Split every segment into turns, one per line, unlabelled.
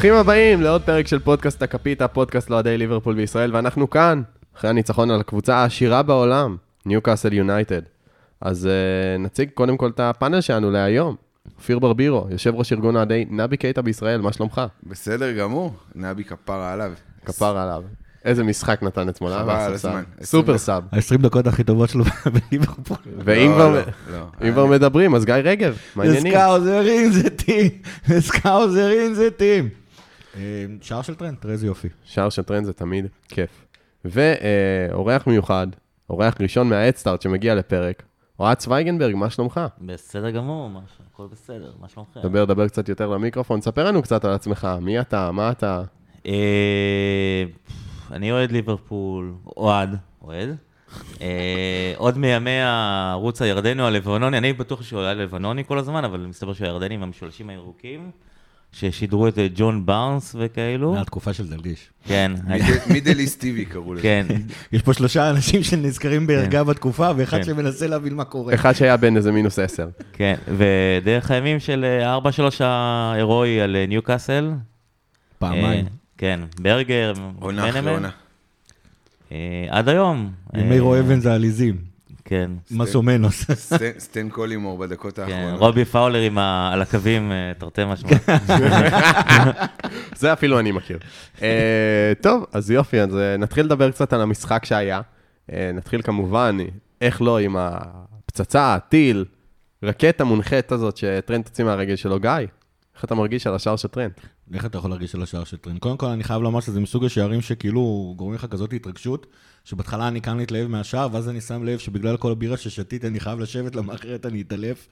ברוכים הבאים לעוד פרק של פודקאסט הקפיטה, פודקאסט לאוהדי ליברפול בישראל, ואנחנו כאן, אחרי הניצחון על הקבוצה העשירה בעולם, ניוקאסל יונייטד. אז uh, נציג קודם כל את הפאנל שלנו להיום. אופיר ברבירו, יושב ראש ארגון אוהדי נבי קייטה בישראל, מה שלומך?
בסדר גמור, נבי כפרה עליו.
כפרה עליו. איזה משחק נתן אתמול, אה?
חבל. הזמן.
super sub.
ה-20 דקות הכי טובות שלו בליברפול.
ואם
לא,
כבר-
לא, לא.
מדברים, אז גיא רגב, מה העניינים?
scouser in the team, scouser in the team. אה, שער של טרנט, תראה איזה יופי.
שער של טרנט זה תמיד כיף. ואורח מיוחד, אורח ראשון מהאדסטארט שמגיע לפרק, אוהד צוויגנברג, מה שלומך?
בסדר גמור, הכל בסדר, מה שלומכם?
דבר, דבר קצת יותר למיקרופון, ספר לנו קצת על עצמך, מי אתה, מה אתה?
אה, אני אוהד ליברפול, אוהד, אוהד. אה, עוד מימי הערוץ הירדני או הלבנוני, אני בטוח שהוא היה לבנוני כל הזמן, אבל מסתבר שהוא ירדני עם המשולשים הירוקים, ששידרו את אה, ג'ון בארנס וכאלו.
מהתקופה של דלגיש.
כן,
מידל- מידליסט טיבי קראו לזה.
כן,
יש פה שלושה אנשים שנזכרים בערגה בתקופה, ואחד
כן.
שמנסה להבין מה קורה.
אחד שהיה בן איזה מינוס עשר.
כן, ודרך הימים של אה, 4-3 ההירואי על אה, ניוקאסל.
פעמיים.
אה, כן, ברגר,
עונה אחרי. עונה.
אה, עד היום.
ימי
אה,
רועבן זה עליזים.
כן.
מסומנוס.
סטן- סטן קולימור בדקות
כן,
האחרונות.
רובי פאולר. על הקווים, אה, תרתי משמע.
זה אפילו אני מכיר. אה, טוב, אז יופי, אז אה, נתחיל לדבר קצת על המשחק שהיה. נתחיל כמובן, איך לא, עם הפצצה, הטיל, רקטה מונחית הזאת שטרנט הוציא מהרגל שלו. גיא, איך אתה מרגיש על השער של טרנט?
איך אתה יכול להרגיש על השער של טרנט? קודם כל, אני חייב לומר שזה מסוג השערים שכאילו גורמים לך כזאת התרגשות, שבהתחלה אני כאן להתלהב מהשער, ואז אני שם לב שבגלל כל הבירה ששתיתי, אני חייב לשבת, למה אחרת אני אתעלף.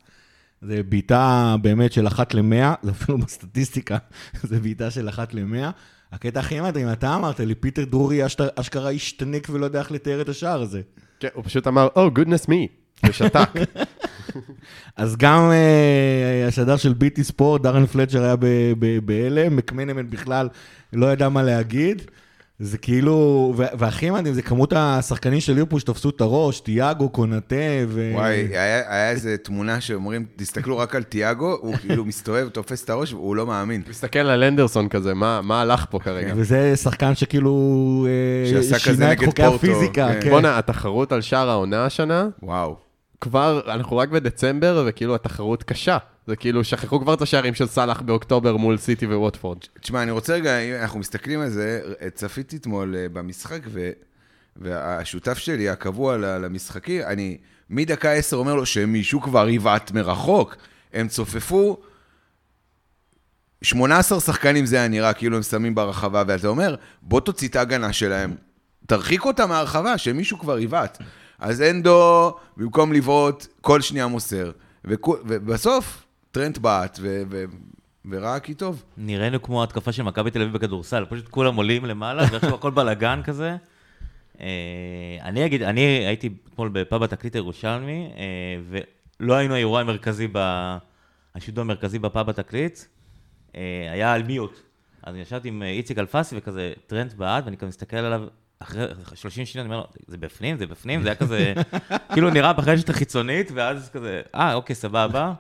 זה בעיטה באמת של אחת למאה, זה אפילו בסטטיסטיקה, זה בעיטה של אחת למאה. הקטע הכי מדהים, אתה אמרת לי, פיטר דרורי אשכרה השתנק ולא יודע איך לתאר את השער הזה.
כן, הוא פשוט אמר, Oh, goodness me, ושתק.
אז גם uh, השדר של ביטי ספורט, דארן פלצ'ר היה בהלם, מקמנמן בכלל לא ידע מה להגיד. זה כאילו, והכי מדהים, זה כמות השחקנים של ליברפול שתפסו את הראש, תיאגו, קונטה ו...
וואי, היה היה איזה תמונה שאומרים, תסתכלו רק על תיאגו, הוא כאילו מסתובב, תופס את הראש, והוא לא מאמין.
מסתכל על אנדרסון כזה, מה מה הלך פה כרגע?
וזה שחקן שכאילו אה, שינה את חוקי
פורטו,
הפיזיקה,
כן.
כן.
בואנה, התחרות על שער העונה השנה,
וואו.
כבר, אנחנו רק בדצמבר, וכאילו התחרות קשה. זה כאילו, שכחו כבר את השערים של סאלח באוקטובר מול סיטי וווטפורד.
תשמע, אני רוצה רגע, אם אנחנו מסתכלים על זה, צפיתי אתמול אה, במשחק, ו... והשותף שלי, הקבוע ל- למשחקים, אני מדקה עשר אומר לו שמישהו כבר יבעט מרחוק. הם צופפו 18 שחקנים זה היה נראה, כאילו הם שמים ברחבה, ואתה אומר, בוא תוציא את ההגנה שלהם, תרחיק אותם מהרחבה, שמישהו כבר יבעט. אז הנדו, במקום לבעוט, כל שנייה מוסר. ובסוף, טרנט בעט, ו- ו- וראה כי טוב.
נראינו כמו התקפה של מכבי תל אביב בכדורסל, פשוט כולם עולים למעלה, ועכשיו הכל בלאגן כזה. אה, אני אגיד, אני הייתי אתמול בפאב התקליט הירושלמי, אה, ולא היינו האירוע המרכזי. השידור המרכזי בפאב התקליט, אה, היה על mute. אז אני ישבתי עם איציק אלפסי וכזה טרנט בעט, ואני כזה מסתכל עליו, אחרי 30 שניות, אני אומר לו, זה בפנים, זה בפנים, זה היה כזה, כאילו נראה ברשת החיצונית, ואז כזה, אה, אוקיי, סבבה,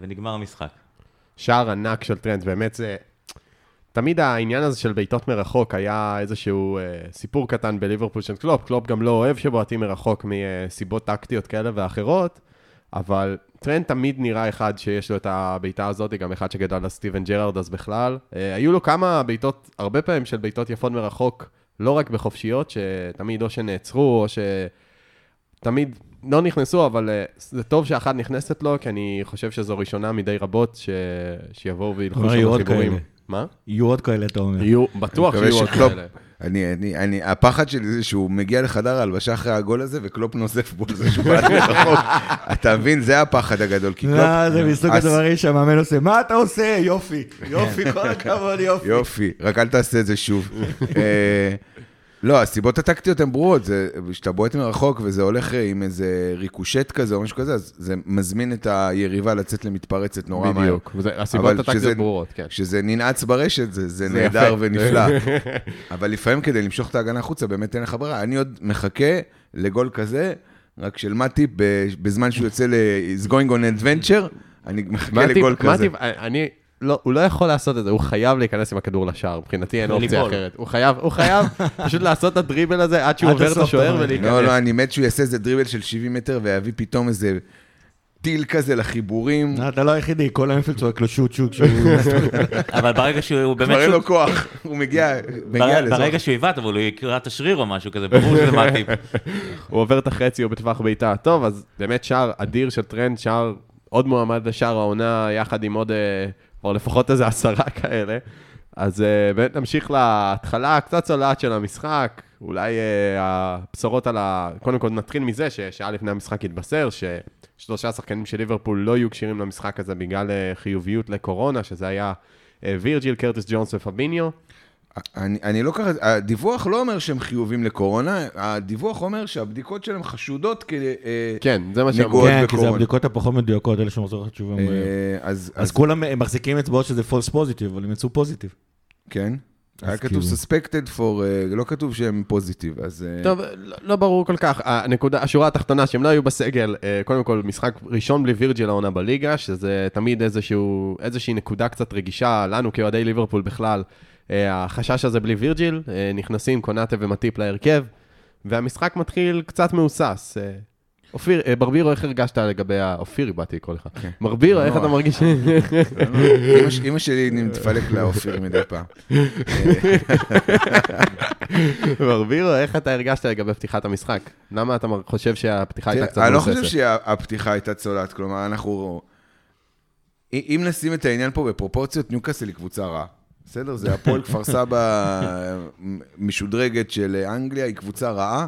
ונגמר המשחק.
שער ענק של טרנט, באמת זה... תמיד העניין הזה של בעיטות מרחוק היה איזשהו אה, סיפור קטן בליברפול של קלופ. קלופ גם לא אוהב שבועטים מרחוק מסיבות טקטיות כאלה ואחרות, אבל טרנט תמיד נראה אחד שיש לו את הבעיטה הזאת, גם אחד שגדל על סטיבן ג'רארד אז בכלל. אה, היו לו כמה בעיטות, הרבה פעמים של בעיטות יפות מרחוק, לא רק בחופשיות, שתמיד או שנעצרו או ש... תמיד לא נכנסו, אבל uh, זה טוב שאחת נכנסת לו, כי אני חושב שזו ראשונה מני רבות ש... שיבואו וילכו שם
יהיו עוד
חיבורים.
כאלה.
מה?
יהיו עוד כאלה, אתה אומר.
יהיו, בטוח שיהיו עוד
שקלופ-
כאלה.
אני, אני, אני, הפחד שלי זה שהוא מגיע לחדר ההלבשה אחרי הגול הזה, וקלופ נוזף בו על זה שהוא בעט מרחוק. אתה מבין? זה הפחד הגדול, כי קלופ...
לא, זה מסוג
אז-
הדברים שהמאמן עושה, מה אתה עושה? יופי, יופי, כל הכבוד, יופי.
יופי, רק אל תעשה את זה שוב. אה, לא, הסיבות הטקטיות הן ברורות, זה שאתה בועט מרחוק וזה הולך עם איזה ריקושט כזה או משהו כזה, אז זה מזמין את היריבה לצאת למתפרצת נורא מהר.
בדיוק. הסיבות הטקטיות ברורות, כן.
כשזה ננעץ ברשת, זה, זה
זה
נהדר
יפה.
ונפלא. אבל לפעמים כדי למשוך את ההגנה החוצה, באמת אין לך ברירה. אני עוד מחכה לגול כזה, רק של מטיפ, ב- בזמן שהוא יוצא ל- is going on adventure, אני מחכה לגול כזה.
מטיפ, אני, לא, הוא לא יכול לעשות את זה, הוא חייב להיכנס עם הכדור לשער, מבחינתי אין אופציה. אחרת. הוא חייב, הוא חייב פשוט לעשות את הדריבל הזה עד שהוא עובר את השוער. ולהיכנס.
לא, לא, אני מת שהוא יעשה איזה דריבל של 70 מטר ויביא פתאום איזה טיל כזה לחיבורים.
אתה לא היחידי, כל האינפילד צועק לו שוט שוט שהוא...
אבל ברגע שהוא באמת...
כבר אין לו
שוט-
כוח, הוא מגיע, לזה.
ברגע שהוא עיוות, אבל הוא יקרע את השריר או משהו כזה, ברור שזה מעטיפ.
הוא עובר את החצי, הוא בטווח בעיטה. טוב, אז באמת שער אדיר של טרנט, שער עוד מועמד לשער העונה, יחד עם עוד, אה, כבר לפחות איזה עשרה כאלה. אז אה, באמת נמשיך להתחלה הקצת צולעת של המשחק. אולי אה, הבשורות על ה... קודם כל נתחיל מזה ששעה לפני המשחק התבשר ששלושה שחקנים של ליברפול לא יהיו כשירים למשחק הזה בגלל אה, חיוביות לקורונה, שזה היה וירג'יל, קרטיס ג'ונס ופביניו.
אני, אני לא ככה, הדיווח לא אומר שהם חיובים לקורונה, הדיווח אומר שהבדיקות שלהם חשודות כ... אה,
כן, זה מה שאמרו.
כן, כי זה. הבדיקות הפחות מדויקות, אלה שמחזור לך תשובה.
אה, אז,
אז
אז
כולם מחזיקים אצבעות שזה false positive, אבל הם יצאו פוזיטיב.
כן. היה כתוב
כאילו-
suspected for, אה, לא כתוב שהם פוזיטיב, אז...
טוב, לא, לא ברור כל כך. הנקודה, השורה התחתונה, שהם לא היו בסגל, קודם כל, משחק ראשון בלי וירג'יל העונה בליגה, שזה תמיד איזשהו, איזושהי נקודה קצת רגישה לנו כאוהדי ליברפול בכלל. החשש הזה בלי וירג'יל, אה, נכנסים קונאטה ומטיפ להרכב, והמשחק מתחיל קצת מהוסס. אה, אופיר, אה, ברבירו, איך הרגשת לגבי ה... אופיר, באתי לקרוא לך. ברבירו, איך
לא,
אתה מרגיש?
אמא שלי מתפלק לאופיר מדי פעם.
ברבירו, איך אתה הרגשת לגבי פתיחת המשחק? למה אתה חושב שהפתיחה הייתה קצת
תראה, אני לא? חושב שהפתיחה הייתה צולעת, כלומר, אנחנו... אם נשים את העניין פה בפרופורציות, ניוקאסל היא קבוצה רעה. בסדר? זה הפועל כפר סבא משודרגת של אנגליה, היא קבוצה רעה.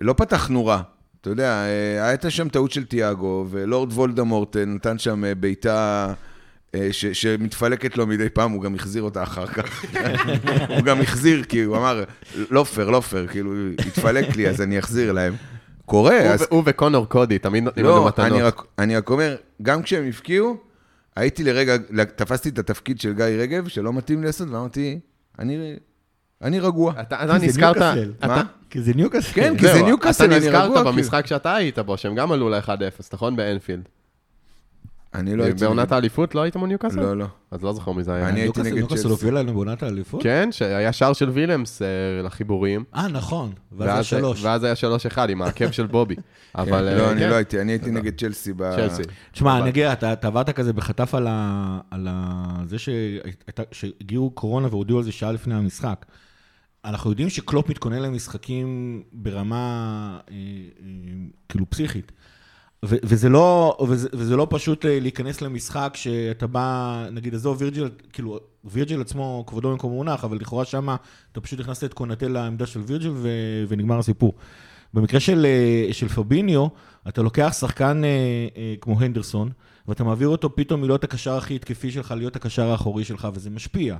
לא פתחנו רע. אתה יודע, אה, הייתה שם טעות של תיאגו, ולורד וולדמורט אה, נתן שם אה, בעיטה ש- שמתפלקת לו מדי פעם, הוא גם החזיר אותה אחר כך. הוא גם החזיר, כי הוא אמר, לא פייר, לא פייר, כאילו, התפלק לי, אז אני אחזיר להם. קורה,
הוא
אז...
הוא וקונור קודי תמיד נותנים לנו
לא,
מתנות.
אני רק, אני רק אומר, גם כשהם הבקיעו, הייתי לרגע, תפסתי את התפקיד של גיא רגב, שלא מתאים לי לעשות, ואמרתי, אני, אני רגוע.
אתה אתה נזכרת... אתה-
מה?
כי זה ניוקאסל.
כן, כי זה ניוקאסל,
אתה
אני
נזכרת
רגוע, כאילו.
במשחק שאתה היית בו, שהם גם עלו ל-1-0, נכון? באנפילד.
אני לא הייתי...
בעונת האליפות לא היית מול ניוקאסל?
לא, לא.
אז לא זוכר מי זה היה.
אני הייתי
ניוקאסל
נגד
ניוקאסל
צ'לסי.
הובילה להם בעונת האליפות?
כן, שהיה שער של וילמס אה, לחיבורים.
אה, נכון. ואז
ואז-
היה שלוש.
ואז היה 3-1 עם העקב של בובי. אבל...
כן,
אה,
לא, אני
כן,
לא הייתי, אני הייתי נגד צ'לסי. ב-
צ'לסי.
תשמע, אני אגיד, אתה עברת כזה בחטף על זה שהגיעו קורונה והודיעו על זה שעה לפני המשחק. אנחנו יודעים שקלופ מתכונן למשחקים ברמה אה, אה, כאילו פסיכית. ו- וזה לא, וזה, וזה לא פשוט להיכנס למשחק שאתה בא, נגיד, עזוב וירג'יל, כאילו, וירג'יל עצמו, כבודו במקום מונח, אבל לכאורה שמה אתה פשוט הכנסת את קונטה לעמדה של וירג'יל ו- ונגמר הסיפור. במקרה של, אה, של פביניו, אתה לוקח שחקן אה, אה, כמו הנדרסון, ואתה מעביר אותו פתאום מלהיות הקשר הכי התקפי שלך, להיות הקשר האחורי שלך, וזה משפיע.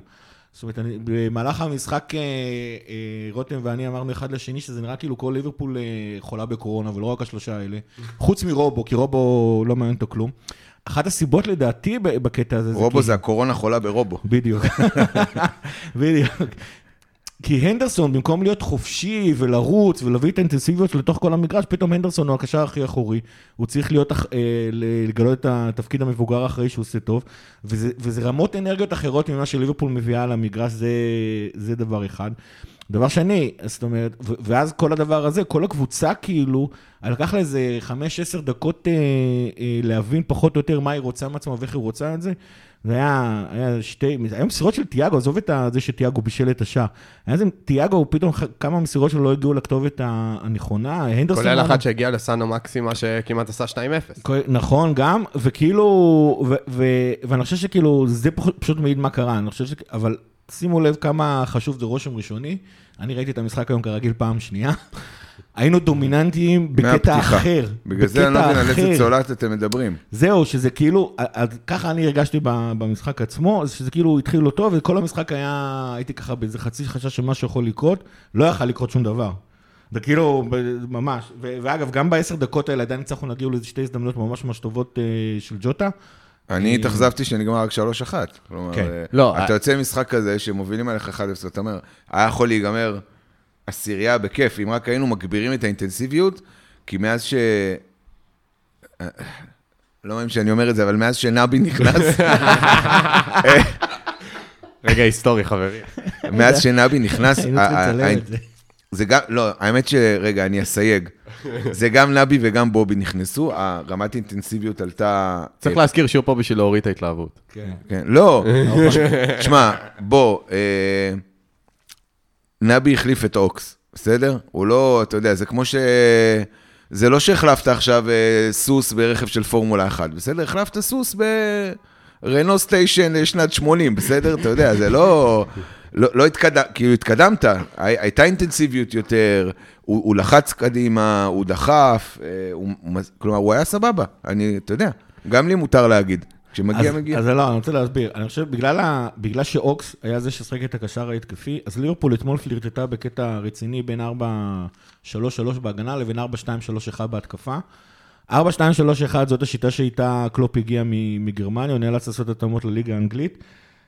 זאת אומרת, אני, במהלך המשחק, אה, אה, רותם ואני אמרנו אחד לשני שזה נראה כאילו כל ליברפול אה, חולה בקורונה, ולא רק השלושה האלה. חוץ מרובו, כי רובו לא מעניין אותו כלום. אחת הסיבות לדעתי בקטע הזה זה...
רובו
כי-
זה הקורונה חולה ברובו.
בדיוק. בדיוק. כי הנדרסון, במקום להיות חופשי ולרוץ ולהביא את האינטנסיביות לתוך כל המגרש, פתאום הנדרסון הוא הקשר הכי אחורי. הוא צריך להיות, אה, לגלות את התפקיד המבוגר האחראי שהוא עושה טוב. וזה, וזה רמות אנרגיות אחרות ממה שליברפול מביאה למגרש, זה, זה דבר אחד. דבר שני, זאת אומרת, ואז כל הדבר הזה, כל הקבוצה כאילו, לקח לה איזה 5-10 דקות אה, אה, להבין פחות או יותר מה היא רוצה מעצמה ואיך היא רוצה את זה. זה היה, היה שתי, היה מסירות של תיאגו, עזוב את זה שתיאגו בישל את השער. היה איזה, תיאגו, פתאום כמה מסירות שלו לא הגיעו לכתובת הנכונה. הנדרסון...
כולל אחת שהגיעה לסאנו מקסימה שכמעט עשה 2-0.
כל- נכון, גם, וכאילו, ו- ו- ואני חושב שכאילו, זה פשוט מעיד מה קרה, אני חושב ש... אבל שימו לב כמה חשוב זה רושם ראשוני. אני ראיתי את המשחק היום כרגיל פעם שנייה. היינו דומיננטיים בקטע
מהפתיחה.
אחר.
בגלל זה אני לא מבין על איזה. צולעת אתם מדברים.
זהו, שזה כאילו, אז ככה אני הרגשתי ב- במשחק עצמו, אז שזה כאילו התחיל לא טוב, וכל המשחק היה, הייתי ככה באיזה חצי חשש שמשהו יכול לקרות, לא יכל לקרות שום דבר. זה כאילו, ממש, ו- ואגב, גם בעשר דקות האלה עדיין הצלחנו להגיע לאיזה שתי הזדמנויות ממש ממש טובות אה, של ג'וטה.
אני התאכזבתי שנגמר רק 3-1. כלומר,
כן.
אה,
לא,
אתה
אה-
יוצא ממשחק כזה שמובילים עליך 1-0, אתה אומר, היה יכול להיגמר עשירייה בכיף, אם רק היינו מגבירים את האינטנסיביות, כי מאז ש... לא מאמין שאני אומר את זה, אבל מאז שנבי נכנס,
רגע היסטורי, חברים.
מאז שנבי נכנס,
היינו צריכים לצלם את זה.
זה גם, לא, האמת שרגע, אני אסייג. זה גם נבי וגם בובי נכנסו, הרמת אינטנסיביות עלתה...
צריך להזכיר שהוא פה בשביל להוריד את ההתלהבות.
כן.
כן, לא, שמע, בוא, אה, נבי החליף את אוקס, בסדר? הוא לא, אתה יודע, זה כמו ש... זה לא שהחלפת עכשיו אה, סוס ברכב של פורמולה 1, בסדר? החלפת סוס ברנו סטיישן שנת 80, בסדר? אתה יודע, זה לא... לא, לא התקדם, כאילו התקדמת, הי- הייתה אינטנסיביות יותר, הוא, הוא לחץ קדימה, הוא דחף, אה, הוא, כלומר, הוא היה סבבה, אני, אתה יודע, גם לי מותר להגיד, כשמגיע,
אז,
מגיע.
אז לא, אני רוצה להסביר. אני חושב, בגלל, ה, בגלל שאוקס היה זה ששיחק את הקשר ההתקפי, אז ליברפול אתמול פלירטטה בקטע רציני בין 4-3-3 בהגנה לבין 4-2-3-1 בהתקפה. 4-2-3-1 זאת השיטה שאיתה קלופ הגיע מגרמניה, הוא נאלץ לעשות התאמות לליגה האנגלית.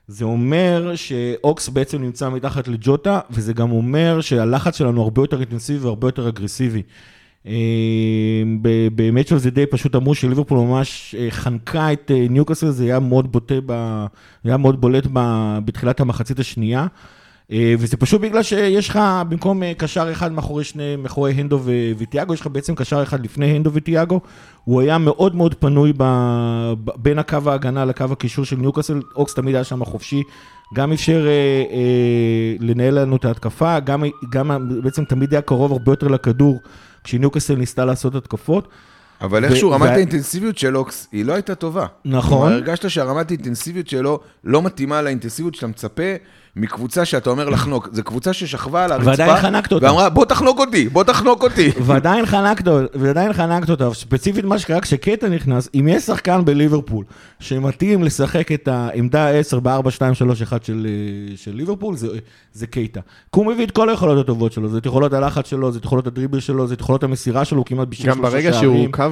זה אומר שאוקס בעצם נמצא מתחת לג'וטה, וזה גם אומר שהלחץ שלנו הרבה יותר אינטנסיבי והרבה יותר אגרסיבי. אה, באמת שזה די פשוט אמרו שליברפול ממש אה, חנקה את אה, ניוקאסל, זה היה מאוד בוטה, ב, היה מאוד בולט ב, בתחילת המחצית השנייה. וזה פשוט בגלל שיש לך במקום קשר אחד מאחורי שני, מאחורי הנדו וטיאגו, יש לך בעצם קשר אחד לפני הנדו וטיאגו. הוא היה מאוד מאוד פנוי ב, בין הקו ההגנה לקו הקישור של ניוקאסל, אוקס תמיד היה שם חופשי, גם אפשר אה, אה, לנהל לנו את ההתקפה, גם, גם בעצם תמיד היה קרוב הרבה יותר לכדור כשניוקאסל ניסתה לעשות התקפות.
אבל
ו-
איכשהו רמת
וה-
האינטנסיביות של אוקס, היא לא הייתה טובה.
נכון.
כלומר, הרגשת שהרמת האינטנסיביות שלו לא מתאימה לאינטנסיביות שאתה מצפה מקבוצה שאתה אומר לחנוק. זו קבוצה ששכבה על הרצפה,
ועדיין חנקת אותה.
ואמרה, בוא תחנוק אותי, בוא תחנוק אותי.
ועדיין חנקת, ועדיין חנקת אותה, ספציפית מה שקרה כשקטע נכנס, אם יש שחקן בליברפול שמתאים לשחק את העמדה 10 ב-4-2-3-1 של, אה, של ליברפול, זה, זה קייטה. כי הוא מביא את כל היכולות הטובות שלו, זה את יכולות הלחץ שלו, זה את יכולות הדריבל שלו, זה את יכולות המסירה שלו, הוא כמעט בשביל
גם ברגע שהוא קו,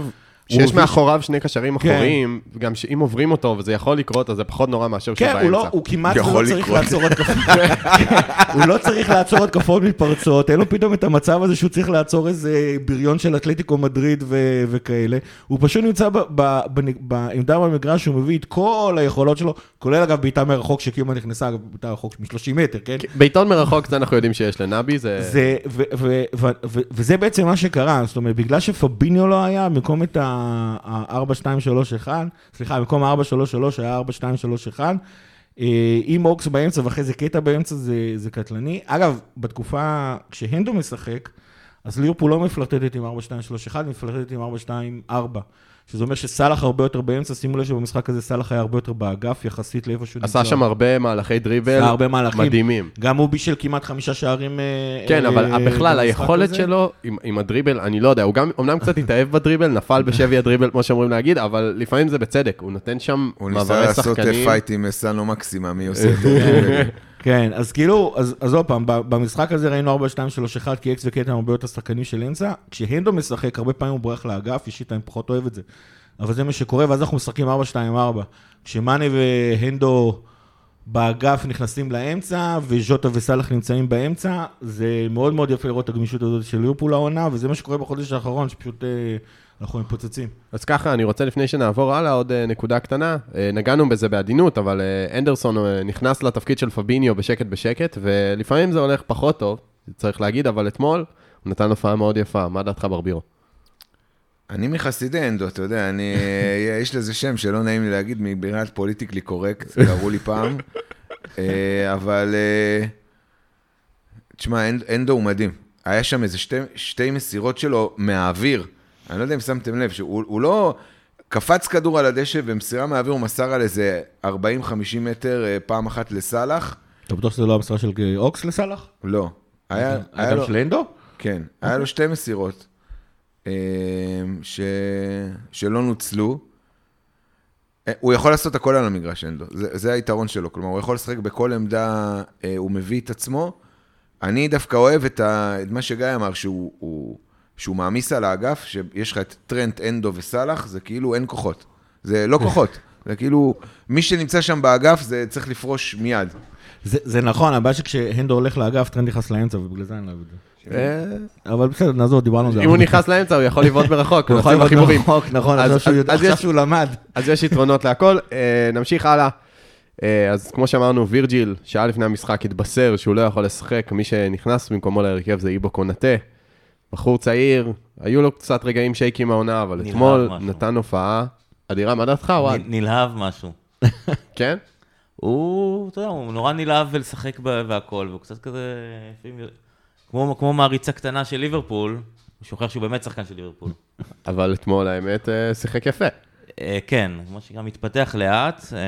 שיש מאחוריו שני קשרים
כן.
אחוריים, גם שאם עוברים אותו, וזה יכול לקרות, אז זה פחות נורא מאשר
כן,
באמצע.
הוא, לא, הוא כמעט לא צריך. לעצור התקפות. הוא לא צריך לעצור התקפות מתפרצות, אין לו פתאום את המצב הזה שהוא צריך לעצור איזה בריון של אתלטיקו מדריד ו- וכאלה. הוא פשוט נמצא ב- ב- בנ- בעמדה במגרש, הוא מביא את כל היכולות שלו, כולל אגב בעיטה מרחוק שקיומה נכנסה, אגב בעיטה מרחוק מ-30 מטר, כן?
בעיטון מרחוק, זה אנחנו יודעים שיש לנבי, זה...
זה, ו, ו, ו, ו, וזה בעצם מה שקרה, זאת אומרת, בגלל שפביניו לא היה, במקום את ה-4-2-3-1, סליחה, במקום ה-4-3-3 היה 4-2-3-1, אה, עם אוקס באמצע ואחרי זה קטע באמצע זה, זה קטלני. אגב, בתקופה, כשהנדו משחק, אז ליברפול לא מפלרטטת עם 4-2-3-1, היא מפלרטטת עם 4-2-4. שזה אומר שסאלח הרבה יותר באמצע, שימו לב שבמשחק הזה סאלח היה הרבה יותר באגף, יחסית לאיפה שהוא
עשה שם הרבה מהלכי דריבל,
הרבה מהלכים.
מדהימים.
גם הוא בישל כמעט חמישה שערים. אה,
כן,
אה,
אבל בכלל,
במשחק
היכולת
הזה.
שלו עם, עם הדריבל, אני לא יודע, הוא גם אמנם קצת התאהב בדריבל, נפל בשבי הדריבל, כמו שאומרים להגיד, אבל לפעמים זה בצדק, הוא נותן שם
הוא ניסה
מעברי
לעשות
שחקנים.
fight עם סנו מקסימה, מי עושה את זה.
כן, אז כאילו, אז, עוד פעם, במשחק הזה ראינו 4, 2, 3, 1, כי אוקס וקייטה הם הרבה יותר שחקנים של אמצע. כשהנדו משחק, הרבה פעמים הוא בורח לאגף, אישית אני פחות אוהב את זה. אבל זה מה שקורה, ואז אנחנו משחקים 4, 2, 4. כשמאנה והנדו באגף נכנסים לאמצע, וז'וטה וסאלח נמצאים באמצע, זה מאוד מאוד יפה לראות את הגמישות הזאת של ליברפול העונה, וזה מה שקורה בחודש האחרון, שפשוט אה, אנחנו מתפוצצים.
אז ככה, אני רוצה לפני שנעבור הלאה, עוד אה, נקודה קטנה. אה, נגענו בזה בעדינות, אבל אה, אנדרסון נכנס לתפקיד של פביניו בשקט בשקט, ולפעמים זה הולך פחות טוב, צריך להגיד, אבל אתמול הוא נתן הופעה מאוד יפה. מה דעתך ברבירו?
אני מחסידי אנדו, אתה יודע, אני, יש לזה שם שלא נעים לי להגיד, מבחינת politically correct, קראו לי פעם, אבל, תשמע, הנ- הנדו הוא מדהים. היה שם איזה שתי, שתי מסירות שלו מהאוויר, אני לא יודע אם שמתם לב, שהוא הוא לא קפץ כדור על הדשא ומסירה מהאוויר, הוא מסר על איזה 40-50 מטר אה, פעם אחת לסאלח,
אתה בטוח שזה לא המסירה של אוקס לסאלח?
לא. היה, היה
גם
לו...
של הנדו?
כן, היה לו שתי מסירות אה, ש... שלא נוצלו. אה, הוא יכול לעשות הכל על המגרש, אנדו. זה, זה היתרון שלו. כלומר, הוא יכול לשחק בכל עמדה, אה, הוא מביא את עצמו. אני דווקא אוהב את, ה... את מה שגיא אמר, שהוא, הוא... שהוא מעמיס על האגף, שיש לך את טרנט, אנדו וסאלח, זה כאילו אין כוחות. זה לא כוחות. זה כאילו, מי שנמצא שם באגף, זה צריך לפרוש מיד.
זה, זה נכון, הבעיה שכשהנדו הולך לאגף, טרנט נכנס לאמצע, ובגלל זה אני לא אוהב את זה.
אה,
אבל בסדר, נעזוב, דיברנו על זה.
אם הוא. נכנס לאמצע, הוא יכול לבעוט ברחוק,
הוא יכול
בחיבורים.
מרחוק, נכון,
אז-
עכשיו שהוא למד.
אז יש יתרונות להכל. אה, נמשיך הלאה. אה, אז כמו שאמרנו, וירג'יל, שעה לפני המשחק התבשר שהוא לא יכול לשחק, מי שנכנס במקומו להרכב זה איבו קונאטה. בחור צעיר, היו לו קצת רגעים shaky ים מהעונה, אבל אתמול
משהו.
נתן הופעה אדירה. מה דעתך?
נ- נלהב משהו.
כן?
הוא, אתה יודע, הוא נורא נלהב ולשחק והכל, והוא קצת כזה, כמו, כמו מעריצה קטנה של ליברפול, הוא שוכח שהוא באמת שחקן של ליברפול.
אבל אתמול, האמת, אה, שיחק יפה.
אה, כן, כמו שגם מתפתח לאט, אה,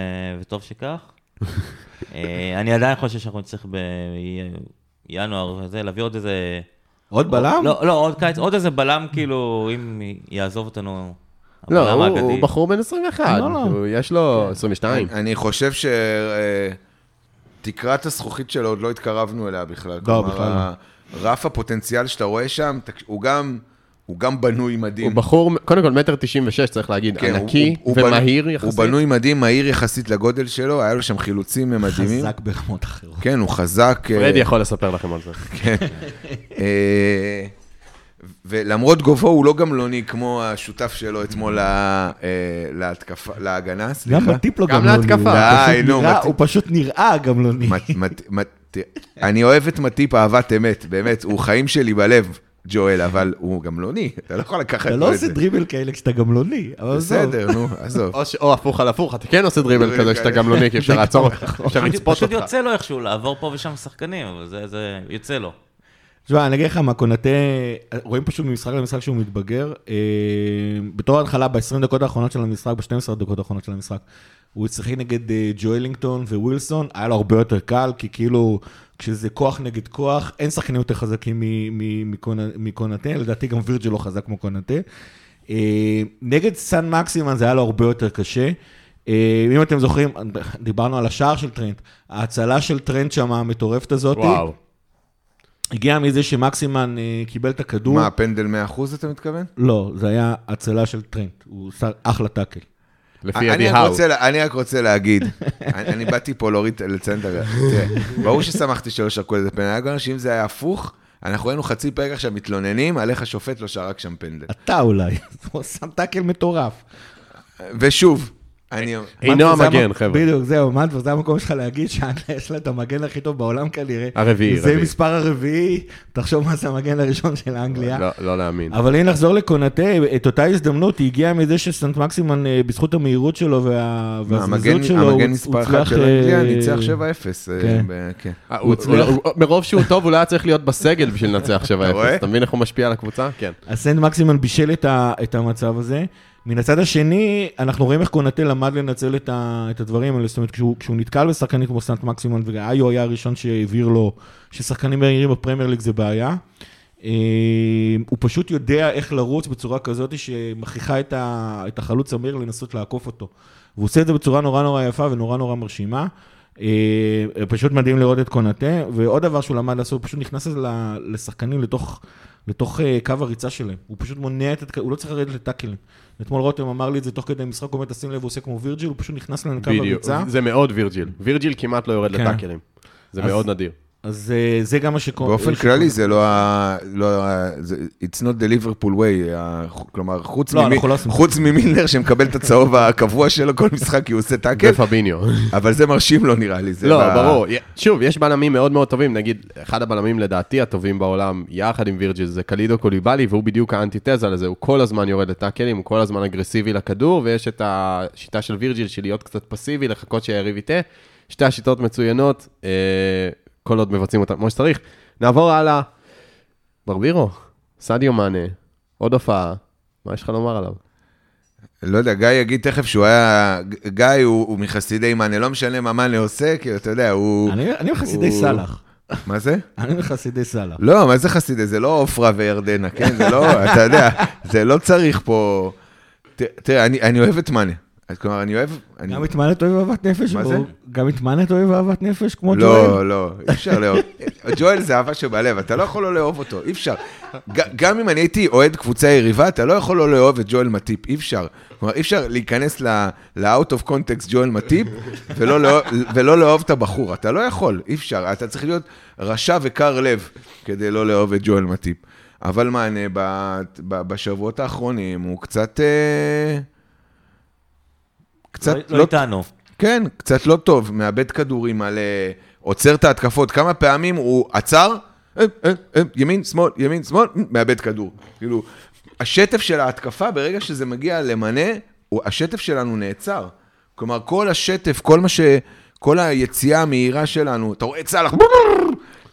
וטוב שכך. אני עדיין חושב שאנחנו נצטרך בינואר, להביא עוד איזה...
עוד בלם?
לא, לא, עוד קיץ, עוד איזה בלם, כאילו, אם יעזוב אותנו,
לא,
הבלם
הוא- בחור בן 21,
לא, לא.
הוא- יש לו 22.
אני חושב שתקרת הזכוכית שלו עוד לא התקרבנו אליה בכלל.
לא,
כלומר,
בכלל לא.
רף הפוטנציאל שאתה רואה שם, הוא גם... הוא גם בנוי מדהים.
הוא בחור, קודם כל מטר 96, צריך להגיד,
כן, הוא-
ענקי
הוא- הוא
ומהיר
בנוי-
יחסית.
הוא בנוי מדהים, מהיר יחסית לגודל שלו, היה לו שם חילוצים מדהימים.
חזק ברמות אחרות.
כן, הוא חזק. אה,
פרדי יכול לספר לכם על זה.
כן. אה, ולמרות גובהו, הוא לא גמלוני כמו השותף שלו אתמול לה- אה, להתקפה, להגנה, סליחה.
גם בטיפ לא
גם
גמלוני.
להתקפה.
הוא
די,
פשוט
נו,
נראה-
מטיפ.
הוא פשוט נראה גמלוני.
מת- אני אוהב את מטיפ אהבת אמת, באמת, הוא חיים שלי בלב, ג'ואל, אבל הוא גמלוני, אתה לא יכול לקחת
אתה לא
את
עושה
זה.
דריבל כאלה כשאתה גמלוני, אבל עזוב.
בסדר, נו, עזוב.
או הפוך על הפוך, אתה כן עושה דריבל כזה שאתה
כאלה.
גמלוני, כי אפשר לעצור אותך, אפשר
פשוט-
לצפות
פשוט
אותך.
יוצא לו איכשהו לעבור פה ושם שחקנים, אבל זה, יוצא לו.
תשמע, אני אגיד לך מה, קונטה, רואים פשוט ממשחק למשחק שהוא מתבגר. אה, בתור ההתחלה, ב-20 דקות האחרונות של המשחק, ב-12 דקות האחרונות של המשחק, הוא שיחק נגד אה, ג'ואלינגטון ווילסון, היה לו הרבה יותר קל, כי כאילו, כשזה כוח נגד כוח, אין שחקנים יותר חזקים מקונטה, לדעתי גם וירג'ל לא חזק כמו קונטה. אה, נגד סן מקסימן זה היה לו הרבה יותר קשה. אה, אם אתם זוכרים, דיברנו על השער של טרנט, ההצלה של טרנט שם, המטורפת הזאת,
וואו.
הגיע מזה שמקסימן אה, קיבל את הכדור.
מה, פנדל 100% אתה מתכוון?
לא, זה היה הצלה של טרנט, הוא עשה אחלה טאקל.
לפי
אני
אדי האו.
אני רק רוצה להגיד, אני באתי פה להוריד, לציין את ה... תראה, ברור ששמחתי שלא שרקו איזה פנדל, היה גם שאם זה היה הפוך, אנחנו היינו חצי פרק עכשיו מתלוננים על איך השופט לא שרק שם פנדל.
אתה אולי, הוא שם טאקל מטורף.
ושוב.
אינו
מנטבר זה
המגן,
המ-
חבר'ה.
בדיוק, זהו, מנטבר, זה המקום שלך להגיד שאנגליה יש לה את המגן הכי טוב בעולם כנראה.
הרביעי,
זה
רביעי.
מספר הרביעי, תחשוב מה זה המגן הראשון של אנגליה.
לא- לא להאמין.
אבל אם נחזור לקונטה, את אותה הזדמנות, היא הגיעה מזה שסנט מקסימן, אה, בזכות המהירות שלו והזריזות שלו, הוא
המגן מספר אחת
הצליח,
של אנגליה
אה,
ניצח 7-0. אה,
כן.
כן.
אה,
הצליח.
מרוב שהוא טוב, הוא לא היה צריך להיות בסגל בשביל לנצח 7-0.
רואה?
אתה מבין איך הוא משפיע על הקבוצה? כן.
אז סנט מקסימן בישל את המצב הזה. מן הצד השני, אנחנו רואים איך קונטה למד לנצל את, ה, את הדברים האלה, זאת אומרת, כשהוא, כשהוא נתקל בשחקנים כמו סנט מקסימן, ואיו היה הראשון שהבהיר לו ששחקנים מהירים בפרמייר ליג זה בעיה. אה, הוא פשוט יודע איך לרוץ בצורה כזאת שמכריחה את, את החלוץ המהיר לנסות לעקוף אותו. והוא עושה את זה בצורה נורא נורא יפה ונורא נורא מרשימה. אה, פשוט מדהים לראות את קונטה, ועוד דבר שהוא למד לעשות, הוא פשוט נכנס לשחקנים לתוך, לתוך אה, קו הריצה שלהם. הוא פשוט מונע את, הוא לא צריך לרדת לטאקלים. אתמול רותם אמר לי את זה תוך כדי משחק, הוא אומר, תשים לב, הוא עושה כמו וירג'יל, הוא פשוט נכנס
בדיוק.
הריצה.
זה מאוד וירג'יל. וירג'יל כמעט לא יורד
כן.
לטאקלים. זה
אז-
מאוד נדיר.
אז אה, זה גם מה שקורה.
באופן כללי זה לא ה... לא ה... זה- It's not the Liverpool way, כלומר, חוץ
לא,
ממי-
אנחנו לא עושים-
חוץ ממילנר שמקבל את הצהוב הקבוע שלו כל משחק, כי הוא עושה טאקל,
ופביניו.
אבל זה מרשים לו נראה לי.
לא,
ב-
ברור. שוב, יש בלמים מאוד מאוד טובים. נגיד, אחד הבלמים לדעתי הטובים בעולם, יחד עם וירג'יל, זה קלידו קוליבאלי, והוא בדיוק האנטיתזה לזה. הוא כל הזמן יורד לטאקלים, הוא כל הזמן אגרסיבי לכדור, ויש את השיטה של וירג'יל של להיות קצת פסיבי, לחכות שהיריב יטעה. שתי השיטות מצוינות, אה, כל עוד מבצעים אותן כמו שצריך. נעבור הלאה. ברבירו, סדיו מאנה, עוד הופעה. מה יש לך לומר עליו?
לא יודע, גיא יגיד תכף שהוא היה... גיא הוא הוא מחסידי מאנה, לא משנה מה מאנה עושה, כי אתה יודע, הוא...
אני אני מחסידי
הוא-
סאלח.
מה זה?
אני מחסידי סאלח.
לא, מה זה חסידי? זה לא עופרה וירדנה, כן? זה לא, אתה יודע, זה לא צריך פה... תראה, אני, אני אוהב את מאנה. אז כלומר, אני אוהב... אני...
גם את מאנט אוהב אהבת נפש?
מה זה?
גם את מאנט אוהב אהבת נפש כמו ג'ואל?
לא, לא, אי אפשר לאהוב. ג'ואל זה אהבה שבלב, אתה לא יכול לא לאהוב אותו, אי אפשר. גם אם אני הייתי אוהד קבוצה יריבה, אתה לא יכול לא לאהוב את ג'ואל מטיפ, אי אפשר. כלומר, אי אפשר להיכנס ל-out of context ג'ואל מטיפ ולא לאהוב- ולא לאהוב את הבחור, אתה לא יכול, אי אפשר. אתה צריך להיות רשע וקר לב כדי לא לאהוב את ג'ואל מטיפ. אבל מענה ב- בשבועות האחרונים הוא קצת... אה, קצת
לא- לא איתנו.
כן, קצת לא טוב, מאבד כדורים על... אה, עוצר את ההתקפות. כמה פעמים הוא עצר, אה, אה, ימין, שמאל, ימין, שמאל, מאבד כדור. כאילו, השטף של ההתקפה, ברגע שזה מגיע למנה, השטף שלנו נעצר. כלומר, כל השטף, כל מה ש... כל היציאה המהירה שלנו, אתה רואה את סאלח,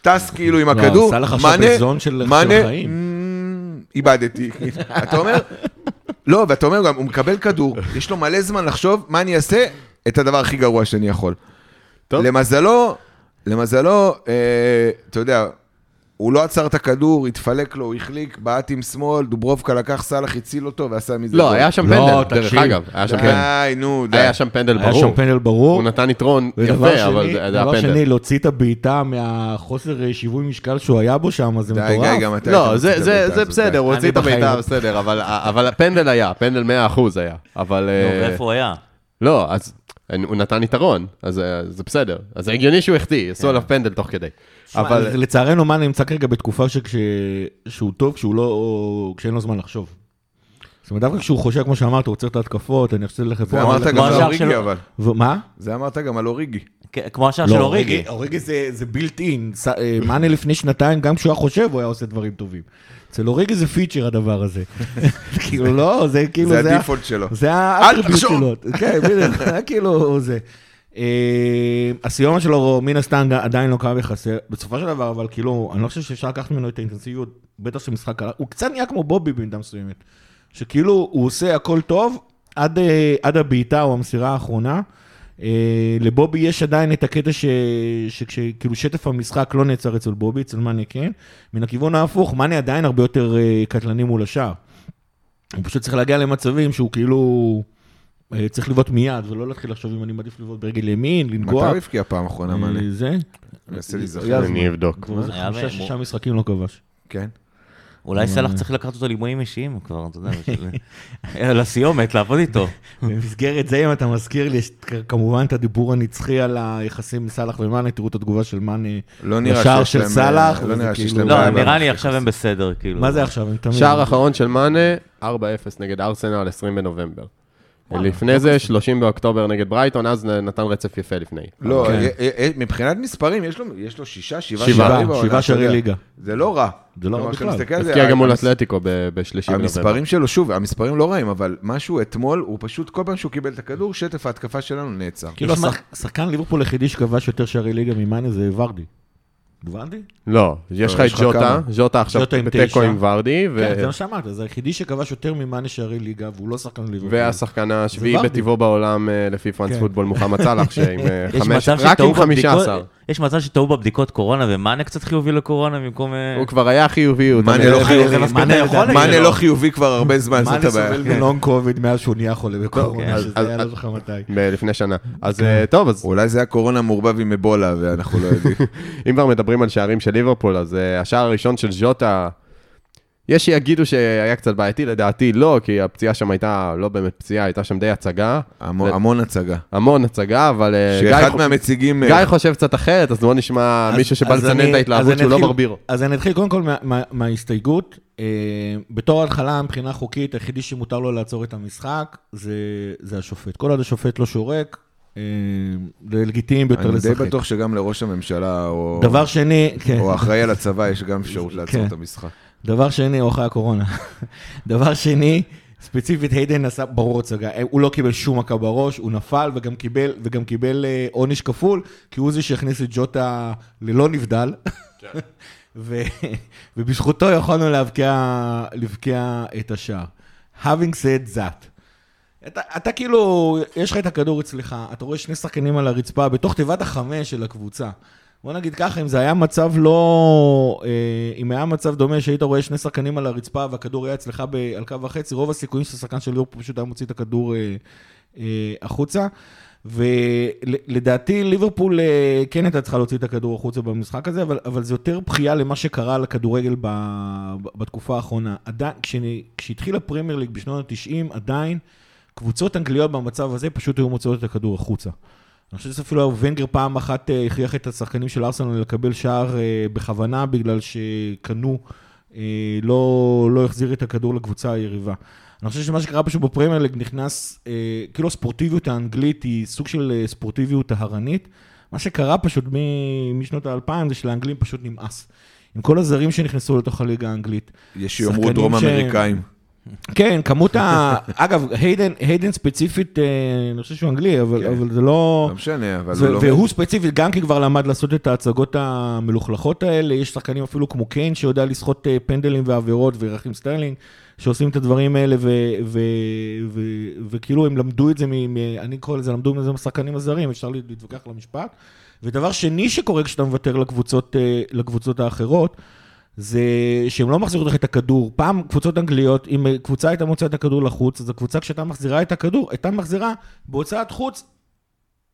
טס כאילו עם
לא,
הכדור,
סאלח עכשיו
מאנה,
בזון של- של
מאנה,
החיים.
"מ, איבדתי. אתה אומר, לא, ואתה אומר גם, הוא מקבל כדור, יש לו מלא זמן לחשוב מה אני אעשה, את הדבר הכי גרוע שאני יכול.
טוב.
למזלו, למזלו, אה, אתה יודע, הוא לא עצר את הכדור, התפלק לו, הוא החליק, בעט עם שמאל, דוברובקה לקח סאלח, הציל אותו ועשה מזה
לא. היה שם
לא,
פנדל, דרך. אגב. היה שם פנדל.
די, נו, די.
היה שם פנדל
היה
ברור.
שם פנדל ברור.
הוא נתן יתרון יפה, אבל זה היה
דבר
פנדל.
שני, להוציא את הבעיטה מהחוסר אה, שיווי משקל שהוא היה בו שם, זה
די, גיא,
מטורף.
גם אתה...
לא, זה-
הבעיטה
בסדר,
די.
הוא הוציא את
לא.
בסדר, אבל- הפנדל היה, פנדל 100% היה. אבל...
נו,
אה,
ואיפה הוא היה?
לא, אז הוא נתן יתרון, אז אה, זה בסדר. אז זה הגיוני שהוא החטיא, עשו עליו פנדל תוך כדי. אבל...
לצערנו, מאן נמצא כרגע בתקופה שכש... שהוא טוב, כשהוא לא... כשאין לו זמן לחשוב. זאת אומרת, דווקא כשהוא חושב, כמו שאמרת, הוא עוצר את ההתקפות, אני חושב ללכת
זה. אמרת גם על אוריגי. אבל.
ומה?
זה אמרת גם על אוריגי.
כ- כמו השער
לא,
של אוריגי.
אוריגי זה, זה בילט אין. מאנה לפני שנתיים, גם כשהוא היה חושב, הוא היה עושה דברים טובים. אצל אוריגי זה פיצ'ר הדבר הזה. כאילו, לא, זה כאילו,
זה הדיפולט שלו.
זה האטריביוט
תחשוב.
שלו. כן, בדיוק, זה כאילו זה. אה, הסיומת שלו מן הסתם עדיין לא קרה בחסר, בסופו של דבר, אבל כאילו, אני לא חושב שאפשר לקחת ממנו את האינטנסיביות, בטח של משחק הוא קצת נהיה כמו בובי במידה מסוימת, שכאילו הוא עושה הכל טוב עד, אה, עד הבעיטה או המסירה האחרונה. אה, לבובי יש עדיין את הקטע ש- שכשכאילו שטף המשחק לא נעצר אצל בובי, אצל מאנה כן. מן הכיוון ההפוך, מאנה עדיין הרבה יותר קטלני מול השער. הוא פשוט צריך להגיע למצבים שהוא כאילו צריך לבעוט מיד, ולא להתחיל לחשוב אם אני מעדיף לבעוט ברגל ימין,
מתי
לנגוע.
הוא הבקיע פעם אחרונה,
אה,
מאנה?
זה.
מנסה להיזכר.
אני אבדוק.
איזה
היה
חמישה, שישה משחקים לא כבש.
כן.
אולי סלאח צריך לקחת אותו לאימונים אישיים כבר, אתה יודע, לסיומת, לעבוד איתו.
במסגרת זה, אם אתה מזכיר לי, יש כמובן את הדיבור הנצחי על היחסים עם סאלח ומאנה, תראו את התגובה של מאנה
לא
לשער של סאלח,
לא נראה שיש
כאילו-
להם
לא, נראה לי עכשיו הם בסדר, כאילו.
מה זה עכשיו?
שער אחרון של מאנה, 4-0 נגד ארסנל, 20 בנובמבר. לפני זה, 30 באוקטובר נגד ברייטון, אז נתן רצף יפה לפני.
לא,
כן.
אה, אה, אה, מבחינת מספרים, יש לו- יש לו שישה, שבעה שערים בעונה,
שבעה. שערי ליגה.
זה לא רע.
זה לא רע בכלל.
הבקיע גם מול אתלטיקו ב- ב-30 בנובמבר.
המספרים שלו, שוב, המספרים לא רעים, אבל משהו אתמול, הוא פשוט, כל פעם שהוא קיבל את הכדור, שטף ההתקפה שלנו נעצר.
כאילו השחקן ליברפול היחידי שכבש יותר שערי ליגה ממאנה זה ורדי. ורדי?
לא, יש לך
יש
את
כמה?
ז'וטה עכשיו בתיקו. עם ורדי, ו-
כן, זה מה שאמרת, זה היחידי שכבש יותר ממאנה שערי ליגה, והוא לא שחקן ליברפול.
והשחקן השביעי. בטבעו בעולם אה, לפי פרנס
כן.
פוטבול, מוחמד סאלח, שעם אה, חמש, רק עם 15.
יש מצב שטעו בבדיקות קורונה ומאנה קצת חיובי לקורונה במקום... אה,
הוא כבר היה חיובי, הוא
מאנה לא חיובי.
מאנה
מאנה. לא חיובי כבר הרבה זמן, זאת
מאנה
הבעיה.
סובל מלונג קוביד מאז שהוא נהיה חולה בקורונה,
אז-
שזה היה לא
אז-
זוכר מתי.
לפני שנה. אז אה, טוב, אז
אולי זה היה קורונה מעורבב עם אבולה, ואנחנו לא יודעים.
אם כבר מדברים על שערים של ליברפול, אז אה, השער הראשון של ז'וטה, יש שיגידו שהיה קצת בעייתי, לדעתי לא, כי הפציעה שם הייתה לא באמת פציעה, הייתה שם די הצגה.
המון
ו-
המון הצגה.
המון הצגה, אבל אה, גיא
שאחד
חו-
מהמציגים...
גיא חושב קצת אחרת, אז בוא נשמע
אז-
מישהו שבא לצנן את ההתלהבות שהוא
אני
לא ברבירו.
אז אני אתחיל קודם כל מה- מה- מההסתייגות. אה, בתור התחלה, מבחינה חוקית, היחידי שמותר לו לעצור את המשחק זה זה השופט. כל עוד השופט לא שורק, אה, זה לגיטימי ביותר
אני די
לשחק.
בטוח שגם לראש הממשלה, או
דבר שני, כן.
או האחראי על הצבא, יש גם אפשרות לעצור
כן.
את המשחק.
דבר שני, או אחרי הקורונה. דבר שני, ספציפית היידן עשה ברור הצגה, הוא לא קיבל שום מכה בראש, הוא נפל וגם קיבל, וגם קיבל אה, עונש כפול, כי הוא זה שהכניס את ג'וטה ללא נבדל. ו, ובזכותו יכולנו להבקיע, להבקיע את השער. Having said that, אתה, אתה כאילו, יש לך את הכדור אצלך, אתה רואה שני שחקנים על הרצפה בתוך תיבת החמש של הקבוצה. בוא נגיד ככה, אם זה היה מצב לא... אה, אם היה מצב דומה שהיית רואה שני שחקנים על הרצפה והכדור היה אצלך ב- על קו וחצי, רוב הסיכויים שהשחקן של ליברפול פשוט היה מוציא את הכדור אה, אה, החוצה. ולדעתי ליברפול כן הייתה צריכה להוציא את הכדור החוצה במשחק הזה, אבל, אבל זה יותר בכייה למה שקרה לכדורגל ב, בתקופה האחרונה. עדיין, כשהתחיל הפרמייר ליג בשנות ה-90, עדיין קבוצות אנגליות במצב הזה פשוט היו מוציאות את הכדור החוצה. אני חושב שאפילו ונגר פעם אחת אה, הכריח את השחקנים של ארסנל לקבל שער אה, בכוונה, בגלל שקנו אה, לא, לא החזיר את הכדור לקבוצה היריבה. אני חושב שמה שקרה פשוט בפרמייר ליג נכנס, כאילו הספורטיביות האנגלית היא סוג של ספורטיביות טהרנית. מה שקרה פשוט משנות האלפיים זה שלאנגלים פשוט נמאס. עם כל הזרים שנכנסו לתוך הליגה האנגלית.
יש שיאמרו דרום
ש-
אמריקאים.
כן, כמות ה... אגב, היידן, היידן ספציפית, אה, אני חושב שהוא אנגלי, אבל,
כן.
אבל זה לא...
לא משנה, אבל
זה,
הוא לא...
והוא ספציפית, גם כי כבר למד לעשות את ההצגות המלוכלכות האלה, יש שחקנים אפילו כמו קיין שיודע לסחוט אה, פנדלים ועבירות, ורחים סטרלינג, שעושים את הדברים האלה, ו- ו- ו- וכאילו הם למדו את זה, מ- מ- אני קורא לזה, למדו מזה מהשחקנים הזרים, אפשר להתווכח על המשפט. ודבר שני שקורה כשאתה מוותר לקבוצות, אה, לקבוצות האחרות, זה שהם לא מחזירות לך את הכדור. פעם קבוצות אנגליות, אם קבוצה הייתה מוציאה את הכדור לחוץ, אז הקבוצה כשהייתה מחזירה את הכדור, הייתה מחזירה בהוצאת חוץ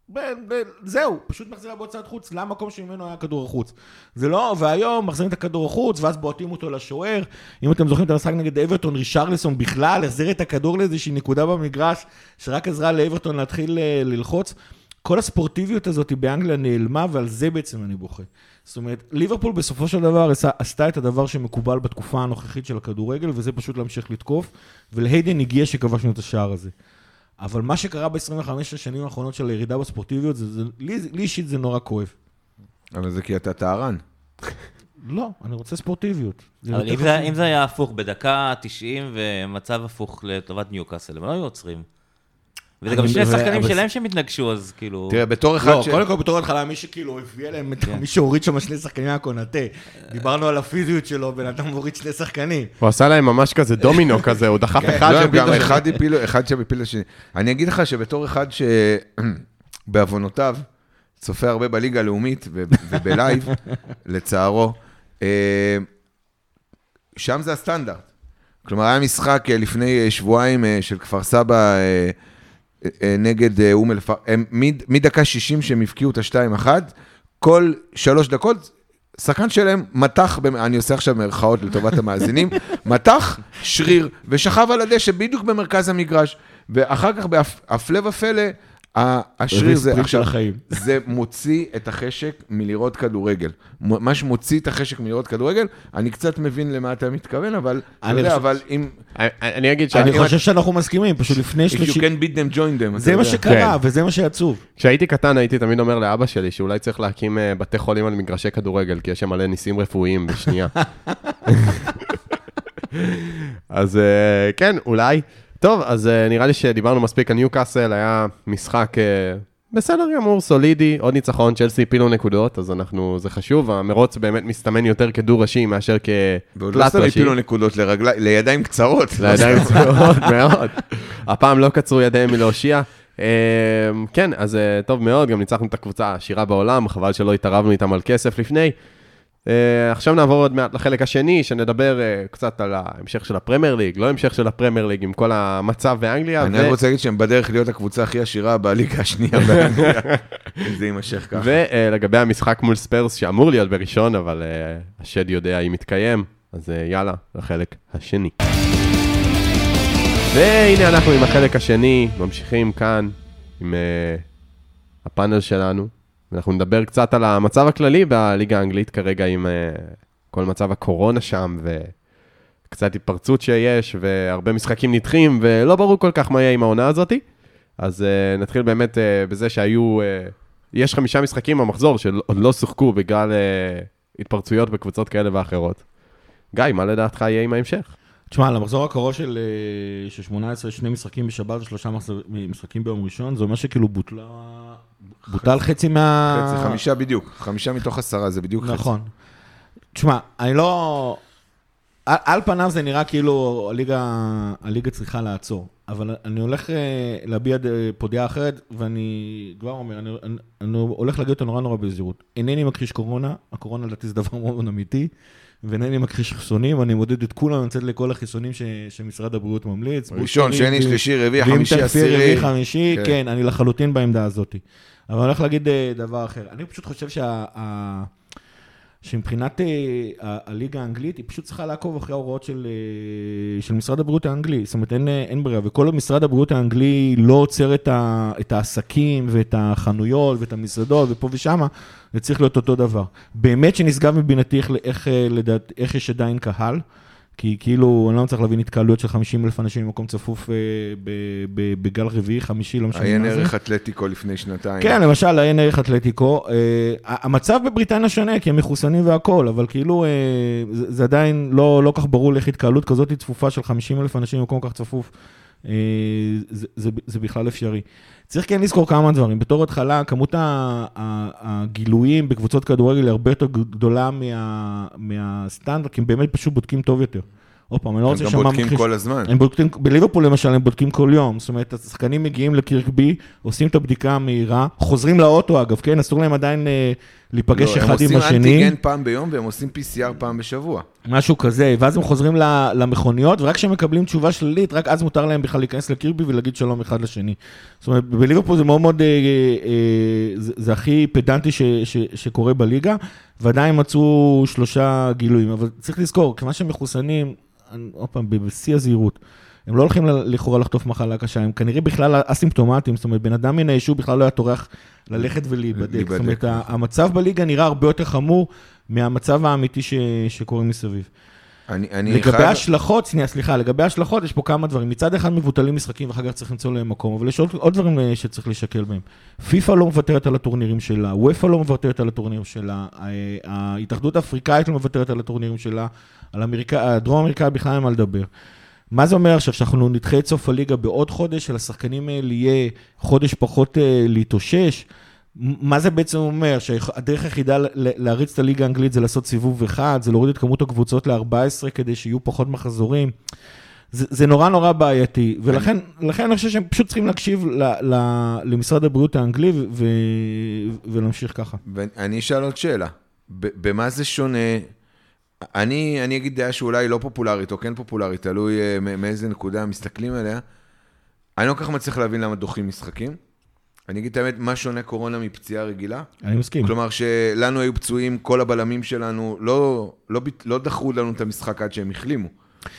ב- ב- זהו, פשוט מחזירה בהוצאת חוץ למקום שממנו היה כדור החוץ. זה לא, והיום מחזירים את הכדור החוץ, ואז בועטים אותו לשוער. אם אתם זוכרים את המשחק נגד אברטון, רישרלסון בכלל החזיר את הכדור לאיזושהי נקודה במגרש, שרק עזרה לאברטון להתחיל אה, ללחוץ. כל הספורטיביות הזאת באנגליה נעלמה, ועל זה בעצם אני בוכה. זאת אומרת, ליברפול בסופו של דבר עשתה את הדבר שמקובל בתקופה הנוכחית של הכדורגל, וזה פשוט להמשיך לתקוף, ולהיידן הגיע שכבשנו את השער הזה. אבל מה שקרה ב-25 השנים האחרונות של הירידה בספורטיביות, זה, זה, לי, לי אישית זה נורא כואב.
אבל זה כי אתה טהרן.
לא, אני רוצה ספורטיביות. זה
אבל אם זה-. אם זה היה הפוך, בדקה 90 ומצב הפוך לטובת ניוקאסל, הם לא היו עוצרים. וזה גם שני שחקנים שלהם שהם התנגשו, אז כאילו...
תראה, בתור אחד
לא,
ש...
קודם כל בתור התחלה, מי שכאילו הביא אליהם, את- מי שהוריד שם שני שחקנים היה קונאטה. דיברנו על הפיזיות שלו, בן אדם מוריד שני שחקנים.
הוא עשה להם ממש כזה דומינו כזה, הוא דחף אחד
לא,
השני.
אחד הפיל, אחד שם הפיל לשני. אני אגיד לך שבתור אחד שבעוונותיו צופה הרבה בליגה הלאומית וב live, לצערו, אה, שם זה הסטנדרט. כלומר, היה משחק אה, לפני אה, שבועיים של כפר סבא נגד אה, אום אל-פחם, מדקה 60 שהם הבקיעו את ה-2-1, כל שלוש דקות, שחקן שלהם מתח, אני עושה עכשיו מירכאות לטובת המאזינים, מתח שריר ושכב על הדשא בדיוק במרכז המגרש, ואחר כך בהפלא ופלא, השריר זה עכשיו,
החיים.
זה מוציא את החשק מלראות כדורגל. מה שמוציא את החשק מלראות כדורגל, אני קצת מבין למה אתה מתכוון, אבל, אתה
אני
יודע,
חושב-
אבל אם,
אני- אני אגיד
אני
שאני...
חושב שאנחנו מסכימים, פשוט לפני
if you can beat them, join them.
זה מה
יודע.
שקרה,
כן.
וזה מה שעצוב.
כשהייתי קטן הייתי תמיד אומר לאבא שלי שאולי צריך להקים אה, בתי חולים על מגרשי כדורגל, כי יש שם מלא ניסים רפואיים בשנייה. אז אה, כן, אולי. טוב, אז אה, נראה לי שדיברנו מספיק על ניוקאסל, היה משחק אה, בסדר גמור, סולידי, עוד ניצחון, צ'לסי הפילו נקודות, אז אנחנו, זה חשוב, המרוץ באמת מסתמן יותר כדו ראשי מאשר
ועוד לא
כתלת
סתם
ראשי.
הפילו נקודות לרגלי- לידיים קצרות.
לידיים צבועות מאוד. הפעם לא קצרו ידיהם מלהושיע. אה, כן, אז טוב מאוד, גם ניצחנו את הקבוצה העשירה בעולם, חבל שלא התערבנו איתם על כסף לפני. אה, עכשיו נעבור עוד מעט לחלק השני, שנדבר אה, קצת על ההמשך של הפרמייר ליג, לא המשך של הפרמייר ליג, עם כל המצב באנגליה.
אני
ו-
רק רוצה להגיד שהם בדרך להיות הקבוצה הכי עשירה בליגה השנייה באנגליה, אם זה יימשך ככה.
ולגבי המשחק מול ספיירס, שאמור להיות בראשון, אבל אה, השד יודע אם יתקיים, אז אה, יאללה, לחלק השני. והנה אנחנו עם החלק השני, ממשיכים כאן עם uh, הפאנל שלנו, ואנחנו נדבר קצת על המצב הכללי בליגה האנגלית כרגע, עם uh, כל מצב הקורונה שם, וקצת התפרצות שיש, והרבה משחקים נדחים, ולא ברור כל כך מה יהיה עם העונה הזאתי. אז uh, נתחיל באמת uh, בזה שהיו, uh, יש חמישה משחקים במחזור שעוד לא שוחקו בגלל uh, התפרצויות בקבוצות כאלה ואחרות. גיא, מה לדעתך יהיה עם ההמשך?
תשמע, למחזור הקרוב של, אה, של 18, שני משחקים בשבת ושלושה משחקים ביום ראשון, זה אומר שכאילו בוטלה... בוטל חצי מה...
חצי, חמישה בדיוק, חמישה מתוך עשרה, זה בדיוק חצי.
נכון. תשמע, אני לא... על, על פניו זה נראה כאילו הליגה, הליגה צריכה לעצור, אבל אני הולך אה, להביע פה דעה אחרת, ואני כבר אומר, אני, אני, אני הולך להגיד אותה נורא נורא בזהירות. אינני מכחיש קורונה, הקורונה לדעתי זה דבר מאוד אמיתי, ואינני מכחיש חיסונים, אני מודד את כולם לצאת לכל החיסונים ש, שמשרד הבריאות ממליץ.
ראשון, שני, שלישי, רביעי, חמישי, עשירי.
רביעי, חמישי,
כן.
כן, אני לחלוטין בעמדה הזאת. אבל אני הולך להגיד אה, דבר אחר. אני פשוט חושב שה... שמבחינת אה, הליגה האנגלית, היא פשוט צריכה לעקוב אחרי ההוראות של, אה, של משרד הבריאות האנגלי. זאת אומרת, אין, אה, אין ברירה. וכל משרד הבריאות האנגלי לא עוצר את, ה, את העסקים ואת החנויות ואת המסעדות ופה ושמה, זה צריך להיות אותו דבר. באמת שנשגב מבינתי איך, איך, איך יש עדיין קהל. כי כאילו, אני לא מצליח להבין התקהלויות של 50 אלף אנשים במקום צפוף אה, ב- ב- בגל רביעי, חמישי, לא משנה
עיין
מה זה.
ערך אתלטיקו לפני שנתיים.
כן, למשל, עיין ערך אתלטיקו. אה, המצב בבריטניה שונה, כי הם מחוסנים והכול, אבל כאילו, אה, זה, זה עדיין לא, לא כך ברור לי איך התקהלות כזאת צפופה של 50 אלף אנשים במקום כל כך צפוף, זה, זה, זה בכלל אפשרי. צריך כן לזכור כמה דברים. בתור התחלה, כמות הגילויים בקבוצות כדורגל היא הרבה יותר גדולה מה, מהסטנדרט, כי הם באמת פשוט בודקים טוב יותר. עוד פעם, אני לא
הם
רוצה
גם
לשמוע
בודקים
מכחיש-
כל הזמן.
הם בודקים, בליברפול למשל, הם בודקים כל יום. זאת אומרת, השחקנים מגיעים לקירקבי, עושים את הבדיקה המהירה, חוזרים לאוטו אגב, כן? אסור להם עדיין אה, להיפגש
לא,
אחד עם
הם
השני.
עושים אנטיגן פעם ביום והם עושים PCR פעם בשבוע.
משהו כזה, ואז הם חוזרים למכוניות, ורק כשהם מקבלים תשובה שלילית, רק אז מותר להם בכלל להיכנס לקירבי ולהגיד שלום אחד לשני. זאת אומרת, בליברפול זה מאוד מאוד, אה, אה, זה, זה הכי פדנטי ש, ש, שקורה בליגה, ועדיין מצאו שלושה גילויים. אבל צריך לזכור, כיוון שהם מחוסנים, עוד פעם, בשיא הזהירות, הם לא הולכים לכאורה לחטוף מחלה קשה, הם כנראה בכלל אסימפטומטיים, זאת אומרת, בן אדם מן היישוב בכלל לא היה טורח ללכת ולהיבדק.
להיבדק,
זאת אומרת. המצב בליגה נראה הרבה יותר חמור מהמצב האמיתי ש, שקורה מסביב.
אני, אני
לגבי
חייב...
ההשלכות, שנייה, סליחה, לגבי ההשלכות, יש פה כמה דברים. מצד אחד מבוטלים משחקים ואחר כך צריך למצוא להם מקום, אבל יש עוד, עוד דברים אה, שצריך לשקל בהם. פיפ"א לא מוותרת על הטורנירים שלה, וופ"א לא מוותרת על הטורנירים שלה, ההתאחדות האפריקאית לא מוותרת על הטורנירים שלה, על אמריקה, הדרום אמריקאי בכלל אין מה לדבר. מה זה אומר עכשיו, שאנחנו נדחה את סוף הליגה בעוד חודש, שלשחקנים האלה יהיה חודש פחות אה, להתאושש? מה זה בעצם אומר? שהדרך היחידה להריץ את הליגה האנגלית זה לעשות סיבוב אחד, זה להוריד את כמות הקבוצות ל-14 כדי שיהיו פחות מחזורים. זה, זה נורא נורא בעייתי, ולכן לכן אני חושב שהם פשוט צריכים להקשיב ל, ל, למשרד הבריאות האנגלי ו, ו, ולהמשיך ככה.
ואני אשאל עוד שאלה. במה זה שונה? אני, אני אגיד דעה שאולי לא פופולרית או כן פופולרית, תלוי אה, מאיזה נקודה מסתכלים עליה. אני לא כל כך מצליח להבין למה דוחים משחקים. אני אגיד את האמת, מה שונה קורונה מפציעה רגילה?
אני מסכים.
כלומר שלנו היו פצועים, כל הבלמים שלנו, לא, לא, לא דחו לנו את המשחק עד שהם החלימו.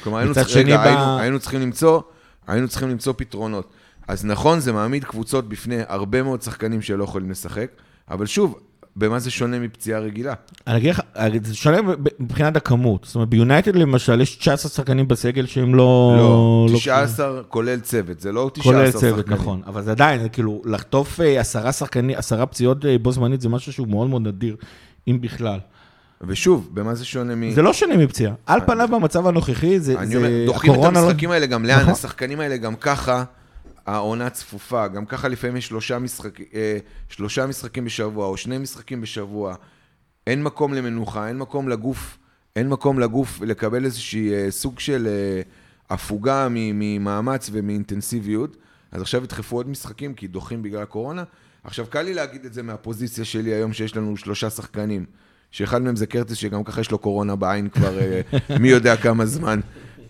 כלומר, היינו, צריך, רגע,
ב-
היינו, היינו, צריכים למצוא, היינו צריכים למצוא פתרונות. אז נכון, זה מעמיד קבוצות בפני הרבה מאוד שחקנים שלא יכולים לשחק, אבל שוב, במה זה שונה מפציעה רגילה?
אני אגיד לך, זה שונה מבחינת הכמות. זאת אומרת, ביונייטד למשל, יש 19 שחקנים בסגל שהם לא...
לא,
לא
19 כולל צוות, זה לא 19
כולל
שחקנים.
צוות, נכון. אבל זה עדיין, זה כאילו, לחטוף אה, עשרה שחקנים, עשרה פציעות אה, בו זמנית, זה משהו שהוא מאוד מאוד נדיר, אם בכלל.
ושוב, במה זה שונה מ...
זה לא שונה מפציעה. על פניו במצב הנוכחי, זה
אני
זה-
אומר, דוחים את
לא-
המשחקים האלה גם לאן,
נכון.
השחקנים האלה גם ככה, העונה צפופה, גם ככה לפעמים יש שלושה, משחק, אה, שלושה משחקים בשבוע, או שני משחקים בשבוע, אין מקום למנוחה, אין מקום לגוף, אין מקום לגוף לקבל איזושהי אה, סוג של אה, הפוגה ממאמץ ומאינטנסיביות, אז עכשיו ידחפו עוד משחקים כי דוחים בגלל הקורונה. עכשיו, קל לי להגיד את זה מהפוזיציה שלי היום, שיש לנו שלושה שחקנים, שאחד מהם זה קרטיס, שגם ככה יש לו קורונה בעין כבר מי יודע כמה זמן.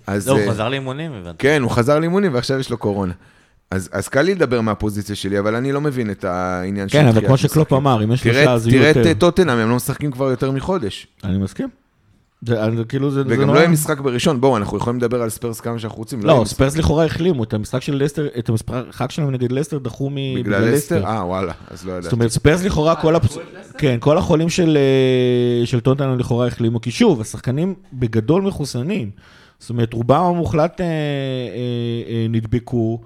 אז,
לא, הוא חזר לאימונים, הבנתי.
כן, הוא חזר לאימונים ועכשיו יש לו קורונה. אז, אז קל לי לדבר מהפוזיציה שלי, אבל אני לא מבין את העניין
כן, אבל
דחיית
כמו שקלופ
משחקים.
אמר, אם יש
תראה,
שלושה, אז יהיו
תראה את
יותר.
אה, טוטנאם, הם לא משחקים כבר יותר מחודש.
אני מסכים. זה זה כאילו, זה זה
וגם
נורא.
לא יהיה משחק בראשון, בואו, אנחנו יכולים לדבר על ספרס כמה שאנחנו רוצים.
לא,
משחק-
ספרס לכאורה החלימו, את המשחק של לסטר, את המשחק שלהם נגד לסטר דחו מ-
בגלל לסטר? אה, וואלה, אז לא ידעתי.
זאת אומרת, ספרס לכאורה, כל הפצ... כן, כל החולים של, אה, של טוטנאם לכאורה החלימו, כי שוב, השחקנים בגדול מחוסנים. זאת אומרת, רובם המוחלט אה, אה, אה, נדבקו.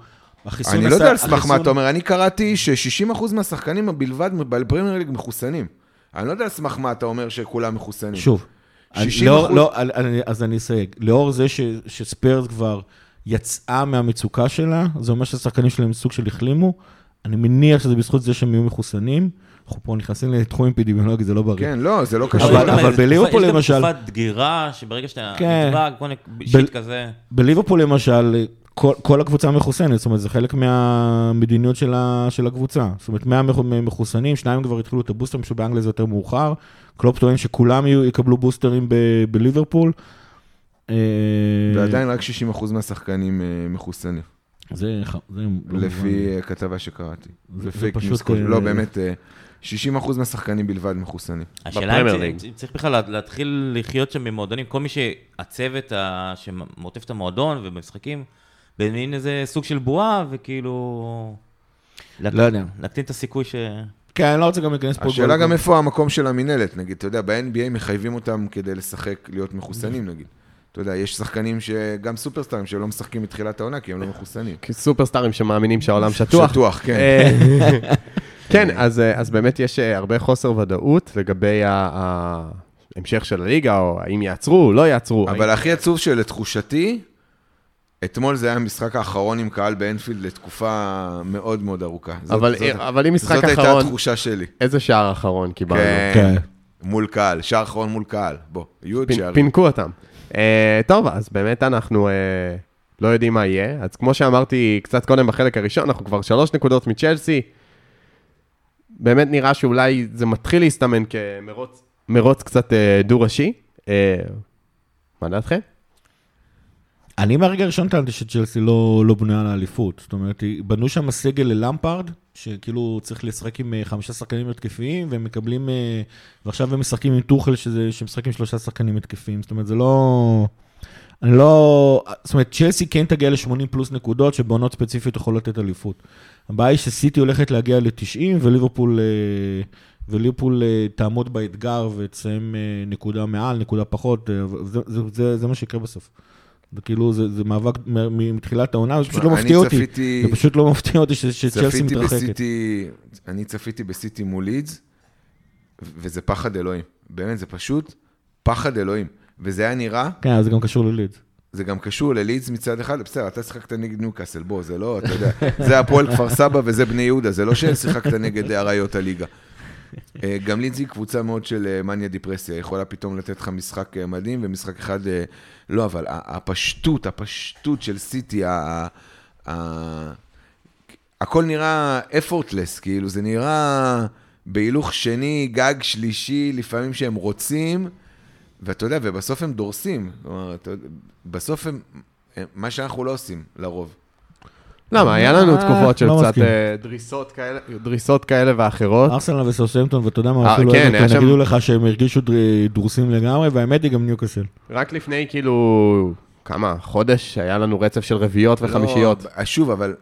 החיסון
אני לא יודע על סמך מה אתה אומר, אני קראתי ש-60% מהשחקנים בלבד בפרמייר ליג מחוסנים. אני לא יודע על סמך מה אתה אומר שכולם מחוסנים.
שוב,
60
לאור-
אחוז?
לא, אני- אז אני אסייג. לאור זה ש- שספיירס כבר יצאה מהמצוקה שלה, זה אומר שהשחקנים שלהם סוג של החלימו. אני מניח שזה בזכות זה שהם יהיו מחוסנים. אנחנו פה נכנסים לתחום אפידמיולוגי, זה לא בריא.
כן, לא, זה לא
אבל-
קשור.
אבל
יש
בליברפול
גם
למשל-
תקופת דגירה, שברגע שאתה
כן.
נדבק, כל מיני
ב-
shit כזה.
בליברפול למשל, כל, כל הקבוצה מחוסנת, זאת אומרת, זה חלק מהמדיניות של, ה, של הקבוצה. זאת אומרת, 100 מח- מחוסנים, שניים כבר התחילו את הבוסטרים, שבאנגליה זה יותר מאוחר. קלופ טוען שכולם יהיו, יקבלו בוסטרים ב, בליברפול. אה,
ועדיין רק 60% מהשחקנים אה, מחוסנים,
זה, זה לא
לפי. אה, כתבה שקראתי.
זה-
זה
זה
פייק
פשוט,
כל- לא, באמת, אה, 60% מהשחקנים בלבד מחוסנים.
השאלה אם צריך-. צריך בכלל להתחיל לחיות שם במועדונים, כל מי שהצוות ה- שמעוטף את המועדון ובמשחקים, במין איזה סוג של בועה, וכאילו... להק-
לא יודע.
להקטין את הסיכוי ש...
כן, אני לא רוצה גם להיכנס פה.
השאלה גם איפה המקום של המינהלת, נגיד, אתה יודע, ב-NBA מחייבים אותם כדי לשחק, להיות מחוסנים, נגיד. אתה יודע, יש שחקנים שגם סופרסטארים שלא משחקים מתחילת העונה כי הם לא מחוסנים.
סופרסטארים שמאמינים שהעולם שטוח.
שטוח, כן.
אה, כן, אז, אה, אז באמת יש אה, הרבה חוסר ודאות לגבי ה- ההמשך של הליגה, או האם יעצרו, לא יעצרו.
אבל הכי עצוב שלתחושתי, אתמול זה היה המשחק האחרון עם קהל באנפילד לתקופה מאוד מאוד ארוכה. זאת-
אבל,
זאת-
אבל אם משחק
זאת הייתה
אחרון,
התחושה שלי.
איזה שער אחרון קיבלנו?
כן,
כן.
מול קהל, שער אחרון מול קהל. בוא, יהיו עוד שערים.
פינקו אותם. אה, טוב, אז באמת אנחנו אה, לא יודעים מה יהיה. אז כמו שאמרתי קצת קודם בחלק הראשון, אנחנו כבר שלוש נקודות מצ'לסי. באמת נראה שאולי זה מתחיל להסתמן כמרוץ מרוץ קצת אה, דו-ראשי. אה, מה דעתכם?
אני מהרגע הראשון טענתי שצ'לסי לא, לא בנויה לאליפות. זאת אומרת, בנו שם סגל ללמפארד, שכאילו צריך לשחק עם אה, חמישה שחקנים התקפיים, והם מקבלים... אה, ועכשיו הם משחקים עם טוחל, שזה, שמשחקים שלושה שחקנים התקפיים. זאת אומרת, זה לא... אני לא... זאת אומרת, צ'לסי כן תגיע ל-80 פלוס נקודות, שבעונות ספציפיות יכולות לתת אליפות. הבעיה היא שסיטי הולכת להגיע ל-90, וליברפול... אה, וליברפול תעמוד באתגר ותסיים נקודה מעל, נקודה פחות, זה, זה, זה, זה מה שיקרה בסוף. זה כאילו, זה, זה מאבק מתחילת העונה, זה פשוט לא מפתיע אותי.
צפיתי-
זה פשוט לא מפתיע אותי שצ'לסי מתרחקת.
בסיטי, אני צפיתי בסיטי מול לידס, וזה פחד אלוהים. באמת, זה פשוט פחד אלוהים. וזה היה נראה,
כן, אז זה גם קשור ללידס.
זה גם קשור ללידס מצד אחד, בסדר, אתה שיחקת נגד ניוקאסל, בוא, זה לא, אתה יודע, זה הפועל כפר סבא וזה בני יהודה, זה לא ששיחקת נגד אריות הליגה. אה, גם היא קבוצה מאוד של אה, מניה דיפרסיה, יכולה פתאום לתת לך משחק אה, מדהים ומשחק אחד, לא, אבל הפשטות, הפשטות של סיטי, ה- ה- הכל נראה effortless, כאילו, זה נראה בהילוך שני, גג שלישי, לפעמים שהם רוצים, ואתה יודע, ובסוף הם דורסים. כלומר, בסוף הם- מה שאנחנו לא עושים, לרוב.
למה, היה לנו
אה,
תקופות של
לא
קצת. אה, דריסות כאלה- דריסות כאלה ואחרות.
ארסנל וסאוסמפטון, ואתה יודע
אה,
מה, אפילו
כן, היה
אברטון
שם-
יגידו לך שהם הרגישו דרוסים לגמרי, והאמת היא גם ניוקאסל.
רק לפני כאילו, כמה, חודש, היה לנו רצף של רביעיות וחמישיות.
לא, שוב, אבל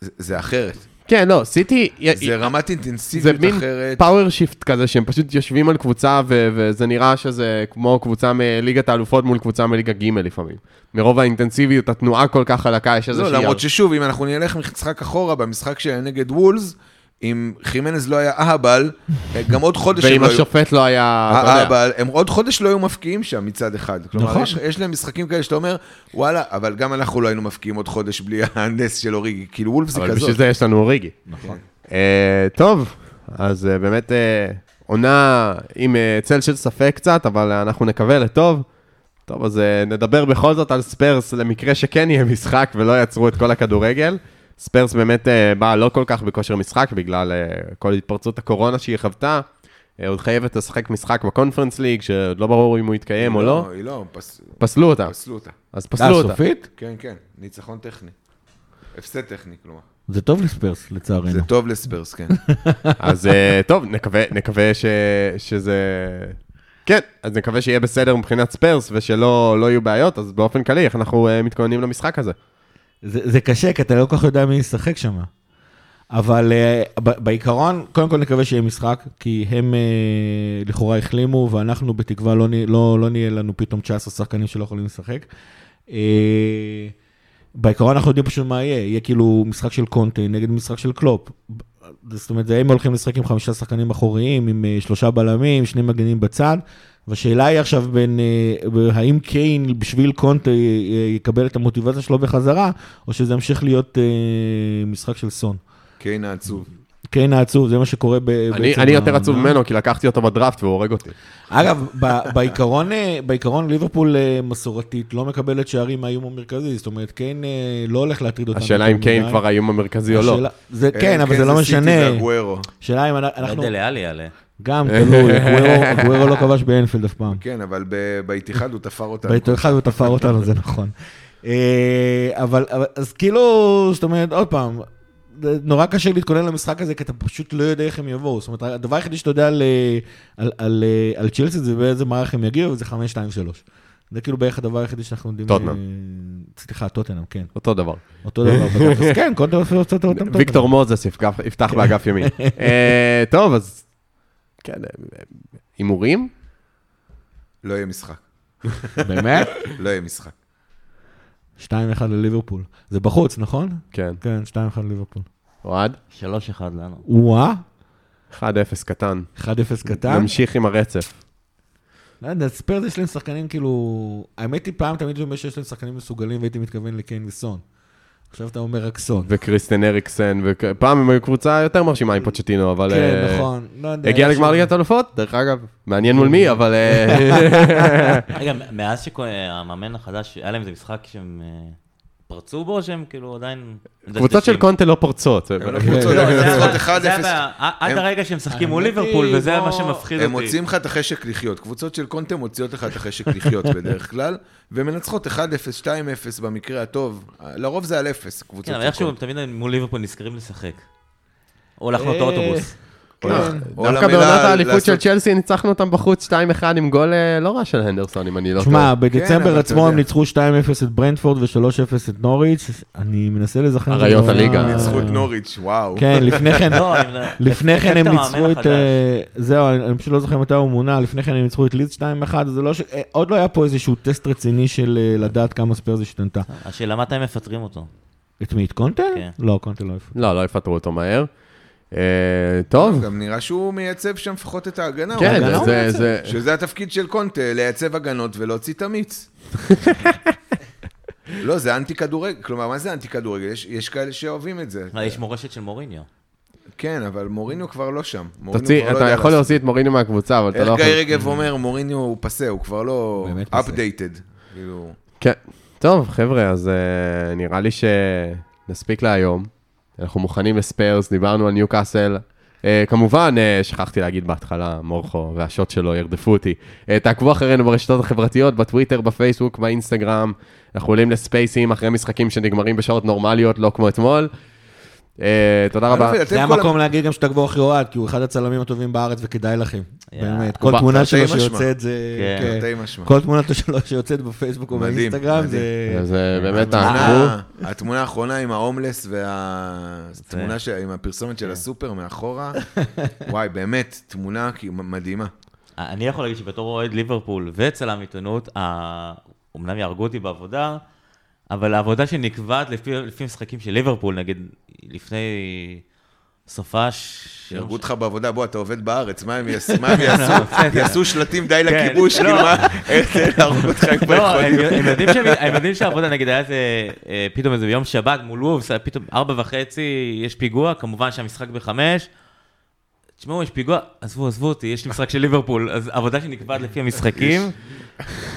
זה אחרת.
כן, לא, סיטי,
זה רמת
זה
אינטנסיביות
מין
אחרת.
power shift כזה, שהם פשוט יושבים על קבוצה, ו- וזה נראה שזה כמו קבוצה מליגת האלופות מול קבוצה מליגה ג' לפעמים. מרוב האינטנסיביות, התנועה כל כך חלקה, יש איזושהי...
לא, למרות ששוב, אם אנחנו נלך משחק אחורה, במשחק שהיה נגד וולבס, אם חימנז לא היה אהבל, גם עוד חודש הם
ואם
לא היו...
השופט לא היה,
אבל הם עוד חודש לא היו מפקיעים שם מצד אחד. כלומר,
נכון.
יש, יש להם משחקים כאלה שאתה אומר, וואלה, אבל גם אנחנו לא היינו מפקיעים עוד חודש בלי הנס של אוריגי. כאילו וולף זה
אבל
כזאת.
בשביל זה יש לנו אוריגי.
נכון.
אה, טוב, אז אה, באמת אה, עונה עם אה, צל של ספק קצת, אבל אנחנו נקווה לטוב. טוב, אז אה, נדבר בכל זאת על ספרס, למקרה שכן יהיה משחק ולא יעצרו את כל הכדורגל. ספרס באמת אה, באה לא כל כך בכושר משחק, בגלל אה, כל התפרצות הקורונה שהיא חוותה. אה, עוד חייבת לשחק משחק בקונפרנס ליג, שעוד לא ברור אם הוא יתקיים או לא.
היא לא, פס,
פסלו אותה,
פסלו אותה.
אז
אה,
פסלו אותה.
סופית?
כן, כן, ניצחון טכני. הפסד טכני, כלומר.
זה טוב לספרס,
זה
לצערנו.
טוב לספרס, כן.
אז אה, טוב, נקווה, נקווה ש, שזה... כן, אז נקווה שיהיה בסדר מבחינת ספרס ושלא לא יהיו בעיות, אז באופן כללי, איך אנחנו אה, מתכוננים למשחק הזה?
זה, זה קשה, כי אתה לא כל כך יודע מי ישחק שם. אבל uh, בעיקרון, קודם כל נקווה שיהיה משחק, כי הם uh, לכאורה החלימו, ואנחנו בתקווה לא, לא, לא נהיה לנו פתאום 19 שחקנים שלא יכולים לשחק. Uh, בעיקרון אנחנו יודעים פשוט מה יהיה, יהיה כאילו משחק של קונטה נגד משחק של קלופ. זאת אומרת, הם הולכים לשחק עם חמישה שחקנים אחוריים, עם שלושה בלמים, שני מגנים בצד. והשאלה היא עכשיו בין, uh, האם קיין בשביל קונטה uh, יקבל את המוטיבציה שלו בחזרה, או שזה ימשיך להיות משחק של סון.
קיין העצוב.
קיין העצוב, זה מה שקורה ב...
אני
בעצם
אני יותר עצוב. ממנו, כי לקחתי אותו בדראפט והוא הורג אותי.
אגב, ב- בעיקרון, אה, בעיקרון ליברפול אה, מסורתית לא מקבלת שערים מהאיום המרכזי, זאת אומרת, קיין אה, לא הולך להטריד אותנו.
השאלה אם קיין. כבר האיום המרכזי או לא.
כן, אבל זה לא
סיטי
משנה.
והגוורו.
השאלה אם
לא
אנחנו...
יודע, לאן יעלה.
גם תלוי, גוורו- לא כבש באנפילד אף פעם.
כן, אבל באיתיחד הוא תפר אותה.
בעיתון אחד הוא תפר אותנו, זה נכון. אה, אבל, אז כאילו, זאת אומרת, עוד פעם, נורא קשה להתכונן למשחק הזה, כי אתה פשוט לא יודע איך הם יבואו. זאת אומרת, הדבר היחידי שאתה יודע על, אה, על, על, אה, על צ'ילסי זה באיזה מערך הם יגיעו, וזה 5, 2, 3. זה כאילו בערך הדבר היחידי שאנחנו יודעים...
טוטנאם.
סליחה, טוטנאם, כן.
אותו דבר.
אותו דבר. אז כן, קונטר אפילו קצת יותר טוב.
ויקטור מוזס יפתח באגף ימין. טוב, אז... כן, אה, הימורים?
לא יהיה משחק.
באמת?
לא יהיה משחק.
2-1 לליברפול. זה בחוץ, נכון?
כן.
כן, 2-1 לליברפול.
אוהד?
3-1 לנו.
וואה,
1-0 קטן.
1-0 קטן.
נמשיך עם הרצף.
לא יודע, ספיירס יש להם שחקנים כאילו... האמת היא, פעם תמיד אומר שיש להם שחקנים מסוגלים, והייתי מתכוון לקיין וסון. עכשיו אתה אומר רק סון.
וקריסטן אריקסן, ופעם הם היו קבוצה יותר מרשימה עם פוצ'טינו, אבל...
כן,
אה,
נכון. לא יודע.
הגיע לגמר ליגת אלופות, דרך אגב. מעניין מול מי, אבל... אה,
רגע, מאז שהמאמן החדש, היה להם איזה משחק שהם אה, פרצו בו, שהם כאילו עדיין...
קבוצות של קונטה לא פורצות.
הם לא. קבוצות,
לא,
הם
זה
מנצחות
הבעיה, זה
1-0.
הבעיה. עד
הם-
הרגע שהם משחקים מול
היא,
ליברפול, וזה מה שמפחיד
הם
אותי.
מוציאים לך את החשק לחיות. קבוצות של קונטה מוציאות לך את החשק לחיות בדרך כלל, ומנצחות 1-0, 2-0 במקרה הטוב. לרוב זה על 0, קבוצות
כן, אבל
של
איכשהו
קונטה.
תמיד מול ליברפול נזכרים לשחק. או לחנות
אה,
האוטובוס.
כן.
דווקא בעונת האליפות של צ'לסי ניצחנו אותם בחוץ 2-1 עם גול אה, לא רע של הנדרסון, אם אני לא טועה.
שמע,
כן,
בדצמבר עצמו הם. ניצחו 2-0 את ברנדפורד ו-3-0 את נוריץ'. אני מנסה לזכר...
אריות הליגה.
ניצחו את נוריץ', וואו.
כן, לפני כן...
לא,
לפני כן הם
המאמן
ניצחו את... אה, זהו, אני פשוט לא זוכר מתי הוא מונה, לפני כן הם ניצחו את לידס 2-1, אז זה לא ש... אה, עוד לא היה פה איזשהו טסט רציני של לדעת כמה ספרס השתנתה.
השאלה מתי מפטרים אותו.
את מי? את קונטה?
כן.
לא, קונטה לא.
לא, לא יפטרו אותו מהר. אה, טוב,
גם נראה שהוא מייצב שם לפחות את ההגנה.
כן, זה-. זה-
שזה התפקיד של קונטה, לייצב הגנות ולהוציא את המיץ. לא, זה אנטי כדורגל. כלומר, מה זה אנטי כדורגל? יש, יש כאלה שאוהבים את זה.
אה, יש מורשת של מוריניו.
כן, אבל מוריניו כבר לא שם.
תוציא,
לא
אתה
יודע
יכול. להוציא את מוריניו מהקבוצה, אבל אתה לא
איך
יכול...
גיא רגב אומר, מוריניו הוא פסה, הוא כבר לא
באמת פסה.
updated. כאילו,
כן. טוב, חבר'ה, אז אה, נראה לי שנספיק להיום. אנחנו מוכנים לספיירס, דיברנו על ניו קאסל. אה, כמובן, אה, שכחתי להגיד בהתחלה, מורכו והשוט שלו ירדפו אותי. אה, תעקבו אחרינו ברשתות החברתיות, בטוויטר, בפייסבוק, באינסטגרם. אנחנו עולים לספייסים אחרי משחקים שנגמרים בשעות נורמליות, לא כמו אתמול. אה, תודה רבה.
זה המקום להגיד גם שתעקבו אחרי אוהד, כי הוא אחד הצלמים הטובים בארץ וכדאי לכם. באמת, כל תמונה שלו. שיוצאת זה...
כן.
כן. כל תמונה שלו שיוצאת בפייסבוק או באינסטגרם. זה...
זה באמת
התמונה-
תעקבו.
התמונה האחרונה עם ההומלס והתמונה עם הפרסומת של הסופר מאחורה, וואי, באמת, תמונה מדהימה.
אני יכול להגיד שבתור אוהד ליברפול וצלם עיתונות, אומנם יהרגו אותי בעבודה, אבל העבודה שנקבעת לפי, לפי משחקים של ליברפול, נגיד לפני סופש...
יהרגו אותך בעבודה, בוא, אתה עובד בארץ, מה הם יעשו? יעשו? שלטים די
כן,
לכיבוש,
לא.
כאילו מה? איך זה להרוג אותך עם
לא,
יכולים?
הם יודעים שהם- הם יודעים שהעבודה, נגיד, היה איזה, אה, פתאום איזה יום שבת מול וולפס, פתאום ארבע וחצי, יש פיגוע, כמובן שהמשחק בחמש. תשמעו, יש פיגוע, עזבו, עזבו אותי, יש לי משחק של ליברפול, אז עבודה שנקבעת לפי המשחקים,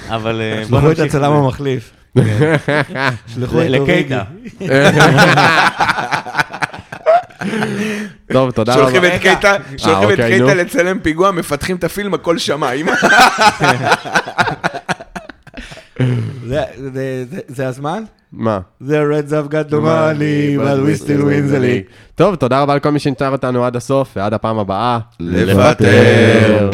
אבל אה, בוא
שלחו את
נמשיך.
הצלם המחליף. שלחו את
ל-
אוריגי.
לקייטה.
טוב, תודה רבה.
שולחים את קייטה, שולחים את
אוקיי,
קייטה. לצלם פיגוע, מפתחים את הפילם, הכל שמיים.
זה- זה- זה- זה הזמן?
מה?
The Reds have got the money, but we still win the league.
טוב, תודה רבה לכל מי שנשאר אותנו עד הסוף, ועד הפעם הבאה.
לוותר.